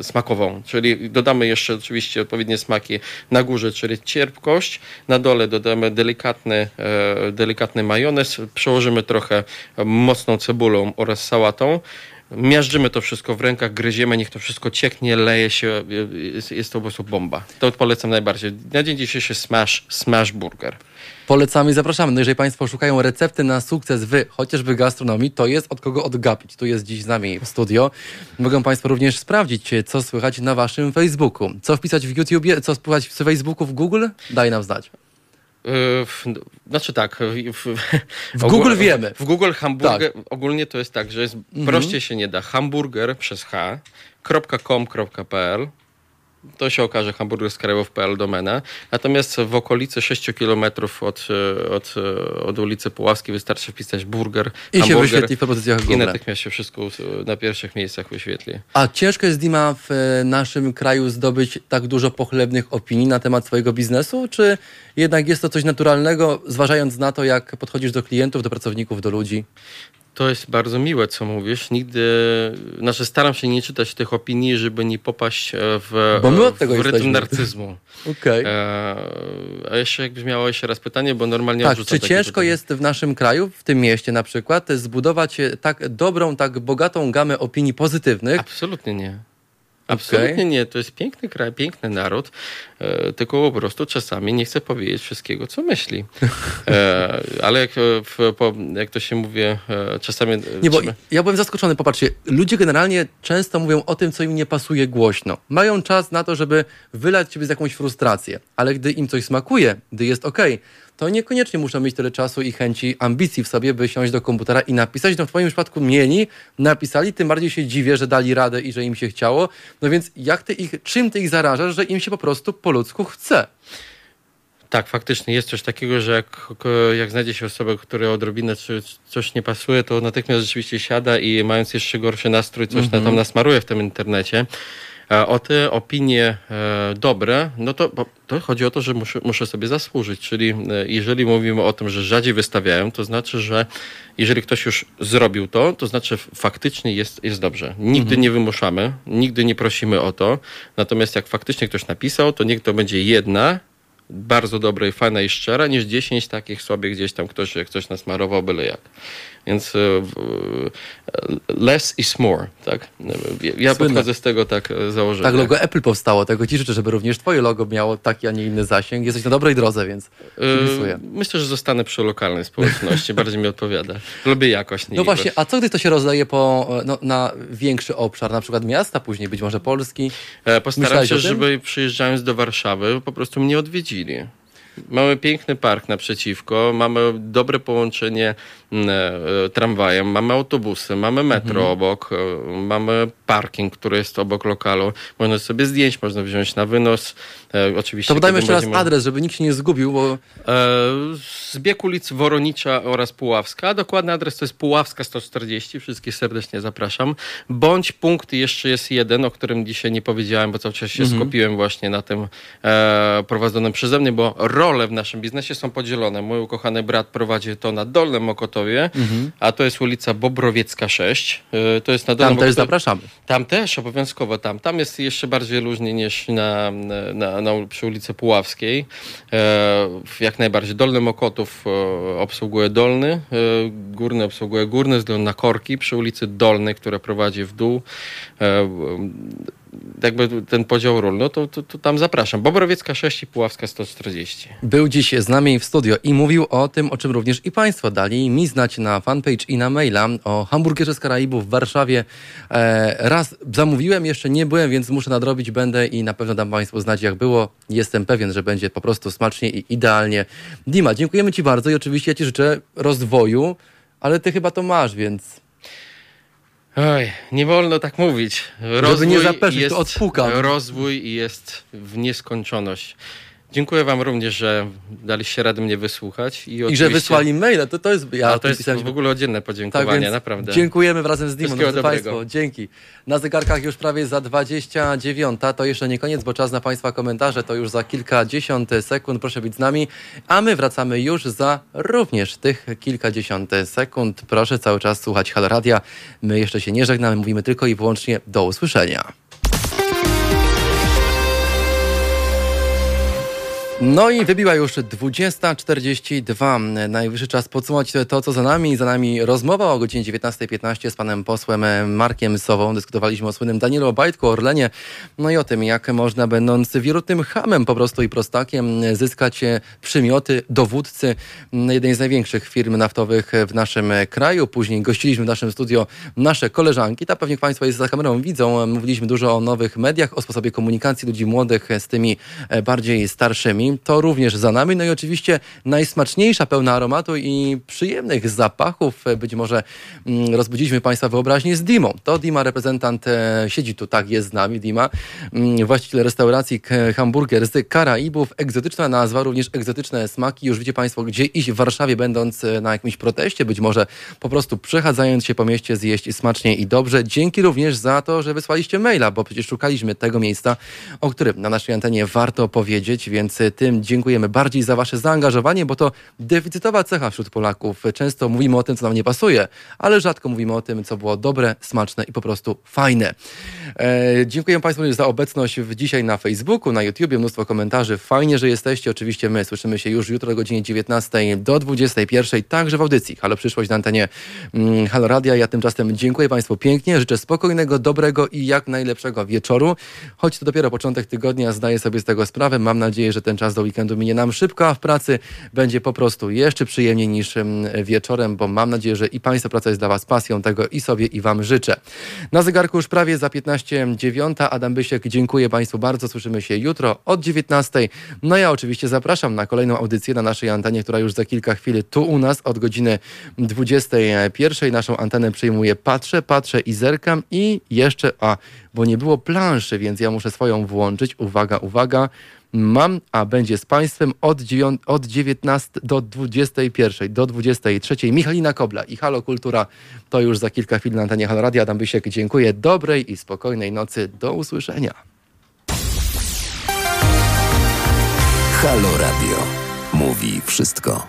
Speaker 6: smakową, czyli dodamy jeszcze oczywiście odpowiednie smaki na górze, czyli cierpkość, na dole dodamy delikatny, e, delikatny majonez, przełożymy trochę mocną cebulą oraz sałatą, miażdżymy to wszystko w rękach, gryziemy, niech to wszystko cieknie, leje się, jest, jest to po prostu bomba. To polecam najbardziej. Na dzień dzisiejszy smash, smash burger.
Speaker 2: Polecamy i zapraszamy. No jeżeli Państwo szukają recepty na sukces w chociażby gastronomii, to jest od kogo odgapić. Tu jest dziś z nami w studio. Mogą Państwo również sprawdzić, co słychać na Waszym Facebooku. Co wpisać w YouTubie, co słychać w Facebooku, w Google? Daj nam znać.
Speaker 6: Yy, w- Znaczy tak. W, w,
Speaker 2: Google wiemy. Tak.
Speaker 6: W Google hamburger ogólnie to jest tak, że jest, prościej się nie da. Hamburger przez H, .com.pl to się okaże hamburgerskrajow.pl domena. Natomiast w okolicy 6 km od, e, od, e, od ulicy Puławskiej wystarczy wpisać burger,
Speaker 2: I się wyświetli w propozycjach
Speaker 6: i
Speaker 2: Google.
Speaker 6: natychmiast się wszystko na pierwszych miejscach wyświetli.
Speaker 2: A ciężko jest, Dima, w e, naszym kraju zdobyć tak dużo pochlebnych opinii na temat swojego biznesu? Czy jednak jest to coś naturalnego, zważając na to, jak podchodzisz do klientów, do pracowników, do ludzi?
Speaker 6: To jest bardzo miłe, co mówisz. Nigdy, znaczy staram się nie czytać tych opinii, żeby nie popaść e, w,
Speaker 2: Bo my od tego
Speaker 6: w rytm
Speaker 2: jesteśmy.
Speaker 6: narcyzmu. <laughs>
Speaker 2: Okej.
Speaker 6: E, a jeszcze jakbyś miała jeszcze raz pytanie, bo normalnie
Speaker 2: Tak, czy ciężko
Speaker 6: pytania.
Speaker 2: jest w naszym kraju, w tym mieście na przykład, zbudować e, tak dobrą, tak bogatą gamę opinii pozytywnych?
Speaker 6: Absolutnie nie. Absolutnie nie. To jest piękny kraj, piękny naród, e, tylko po prostu czasami nie chcę powiedzieć wszystkiego, co myśli. E, <laughs> ale jak, e, w, po, jak to się mówi, e, czasami... e,
Speaker 2: Nie, bo ja byłem zaskoczony. Popatrzcie, ludzie generalnie często mówią o tym, co im nie pasuje głośno. Mają czas na to, żeby wylać siebie z jakąś frustrację, ale gdy im coś smakuje, gdy jest ok, to niekoniecznie muszą mieć tyle czasu i chęci, ambicji w sobie, by siąść do komputera i napisać. No w twoim przypadku mieli, napisali, tym bardziej się dziwię, że dali radę i że im się chciało. No więc jak ty ich, czym ty ich zarażasz, że im się po prostu po ludzku chce?
Speaker 6: Tak, faktycznie jest coś takiego, że jak, jak znajdzie się osobę, której odrobinę coś nie pasuje, to natychmiast rzeczywiście siada i mając jeszcze gorszy nastrój, coś
Speaker 2: Mhm.
Speaker 6: na tam nasmaruje w tym internecie. A O te opinie e, dobre, no to, to chodzi o to, że muszę, muszę sobie zasłużyć. Czyli e, jeżeli mówimy o tym, że rzadziej wystawiają, to znaczy, że jeżeli ktoś już zrobił to, to znaczy faktycznie jest, jest dobrze. Nigdy nie wymuszamy, nigdy nie prosimy o to. Natomiast jak faktycznie ktoś napisał, to niech to będzie jedna, bardzo dobra i fajna i szczera, niż 10 takich sobie gdzieś tam ktoś, ktoś nasmarował byle jak. Więc e, e, less is more, tak? Ja-
Speaker 2: Słynne.
Speaker 6: podchodzę z tego tak e, założenia.
Speaker 2: Tak, logo Apple powstało, tego ci życzę, żeby również twoje logo miało taki, a nie inny zasięg. Jesteś na dobrej drodze, więc kibisuję.
Speaker 6: Myślę, że zostanę przy lokalnej społeczności, bardziej mi odpowiada. Lubię jakość.
Speaker 2: No właśnie, a co gdy to się rozdaje po, no, na większy obszar, na przykład miasta, później być może Polski?
Speaker 6: Postaram
Speaker 2: Myślałeś
Speaker 6: się, żeby przyjeżdżając do Warszawy po prostu mnie odwiedzili. Mamy piękny park naprzeciwko, mamy dobre połączenie tramwajem, mamy autobusy, mamy metro
Speaker 2: Mhm.
Speaker 6: obok, e, mamy parking, który jest obok lokalu. Można sobie zdjęć, można wziąć na wynos. E, oczywiście.
Speaker 2: To podajmy jeszcze raz adres, żeby nikt się nie zgubił, bo
Speaker 6: E, Zbieg ulic Woronicza oraz Puławska. Dokładny adres to jest Puławska 140. Wszystkich serdecznie zapraszam. Bądź punkt jeszcze jest jeden, o którym dzisiaj nie powiedziałem, bo cały czas się skupiłem właśnie na tym e, prowadzonym przeze mnie, bo role w naszym biznesie są podzielone. Mój ukochany brat prowadzi to na Dolnym Mokotowie, a to jest ulica Bobrowiecka 6. E, to jest na
Speaker 2: tam też zapraszamy.
Speaker 6: Tam też, obowiązkowo tam. Tam jest jeszcze bardziej luźniej niż na, na, na, przy ulicy Puławskiej. E, jak najbardziej. Dolny Mokotów e, obsługuje Dolny, e, Górny obsługuje Górny, z Dolny na Korki przy ulicy Dolnej, która prowadzi w dół. Jakby ten podział ról, no to, to, to tam zapraszam. Bobrowiecka 6 i Puławska 140.
Speaker 2: Był dziś z nami w studio i mówił o tym, o czym również i Państwo dali mi znać na fanpage i na maila o hamburgerze z Karaibów w Warszawie. E, raz zamówiłem, jeszcze nie byłem, więc muszę nadrobić, będę i na pewno dam Państwu znać, jak było. Jestem pewien, że będzie po prostu smacznie i idealnie. Dima, dziękujemy Ci bardzo i oczywiście ja Ci życzę rozwoju, ale Ty chyba to masz, więc
Speaker 6: Oj, nie wolno tak mówić.
Speaker 2: nie zapeszyć, to
Speaker 6: jest,
Speaker 2: odpukam.
Speaker 6: Rozwój jest w nieskończoność. Dziękuję wam również, że daliście radę mnie wysłuchać. I,
Speaker 2: i że wysłali maila, to, to jest... Ja
Speaker 6: to jest
Speaker 2: pisałem,
Speaker 6: w ogóle oddzielne
Speaker 2: Tak
Speaker 6: podziękowanie,
Speaker 2: więc
Speaker 6: naprawdę.
Speaker 2: dziękujemy wrazem z
Speaker 6: Wszystkiego
Speaker 2: drodzy. Państwo. Dzięki. Na zegarkach już prawie za 29. To jeszcze nie koniec, bo czas na Państwa komentarze to już za kilkadziesiąt sekund. Proszę być z nami. A my wracamy już za również tych kilkadziesiąt sekund. Proszę cały czas słuchać Halo Radia. My jeszcze się nie żegnamy, mówimy tylko i wyłącznie do usłyszenia. No i wybiła już 20.42. Najwyższy czas podsumować to, co za nami. Za nami rozmowa o godzinie 19.15 z panem posłem Markiem Sową. Dyskutowaliśmy o słynnym Danielu Obajtku, Orlenie, no i o tym, jak można, będąc wirutnym hamem po prostu i prostakiem, zyskać przymioty dowódcy jednej z największych firm naftowych w naszym kraju. Później gościliśmy w naszym studio nasze koleżanki. Ta pewnie państwo jest za kamerą widzą. Mówiliśmy dużo o nowych mediach, o sposobie komunikacji ludzi młodych z tymi bardziej starszymi to również za nami. No i oczywiście najsmaczniejsza, pełna aromatu i przyjemnych zapachów. Być może mm, rozbudziliśmy Państwa wyobraźnię z Dimą. To Dima, reprezentant, e, siedzi tu, tak, jest z nami Dima, mm, właściciel restauracji Hamburger z Karaibów. Egzotyczna nazwa, również egzotyczne smaki. Już widzicie Państwo, gdzie iść w Warszawie, będąc e, na jakimś proteście, być może po prostu przechadzając się po mieście, zjeść smacznie i dobrze. Dzięki również za to, że wysłaliście maila, bo przecież szukaliśmy tego miejsca, o którym na naszej antenie warto powiedzieć, więc tym dziękujemy bardziej za Wasze zaangażowanie, bo to deficytowa cecha wśród Polaków. Często mówimy o tym, co nam nie pasuje, ale rzadko mówimy o tym, co było dobre, smaczne i po prostu fajne. E, dziękuję Państwu za obecność dzisiaj na Facebooku, na YouTubie, mnóstwo komentarzy. Fajnie, że jesteście. Oczywiście my słyszymy się już jutro o godzinie 19 do 21, także w audycji Halo Przyszłość na antenie mm, Halo Radia. Ja tymczasem dziękuję Państwu pięknie. Życzę spokojnego, dobrego i jak najlepszego wieczoru. Choć to dopiero początek tygodnia, zdaję sobie z tego sprawę. Mam nadzieję, że ten czas do weekendu minie nam szybko, a w pracy będzie po prostu jeszcze przyjemniej niż wieczorem, bo mam nadzieję, że i Państwa praca jest dla Was pasją, tego i sobie i Wam życzę. Na zegarku już prawie za 15.09. Adam Bysiek, dziękuję Państwu bardzo. Słyszymy się jutro od 19.00. No ja oczywiście zapraszam na kolejną audycję na naszej antenie, która już za kilka chwil tu u nas od godziny 21.00. Naszą antenę przyjmuje Patrzę, Patrzę i Zerkam i jeszcze, a bo nie było planszy, więc ja muszę swoją włączyć. Uwaga, uwaga mam, a będzie z Państwem od, 9, od 19 do 21, do 23. Michalina Kobla i Halo Kultura to już za kilka chwil na antenie Halo Radia. Adam Bysiek, dziękuję. Dobrej i spokojnej nocy. Do usłyszenia.
Speaker 1: Halo Radio. Mówi wszystko.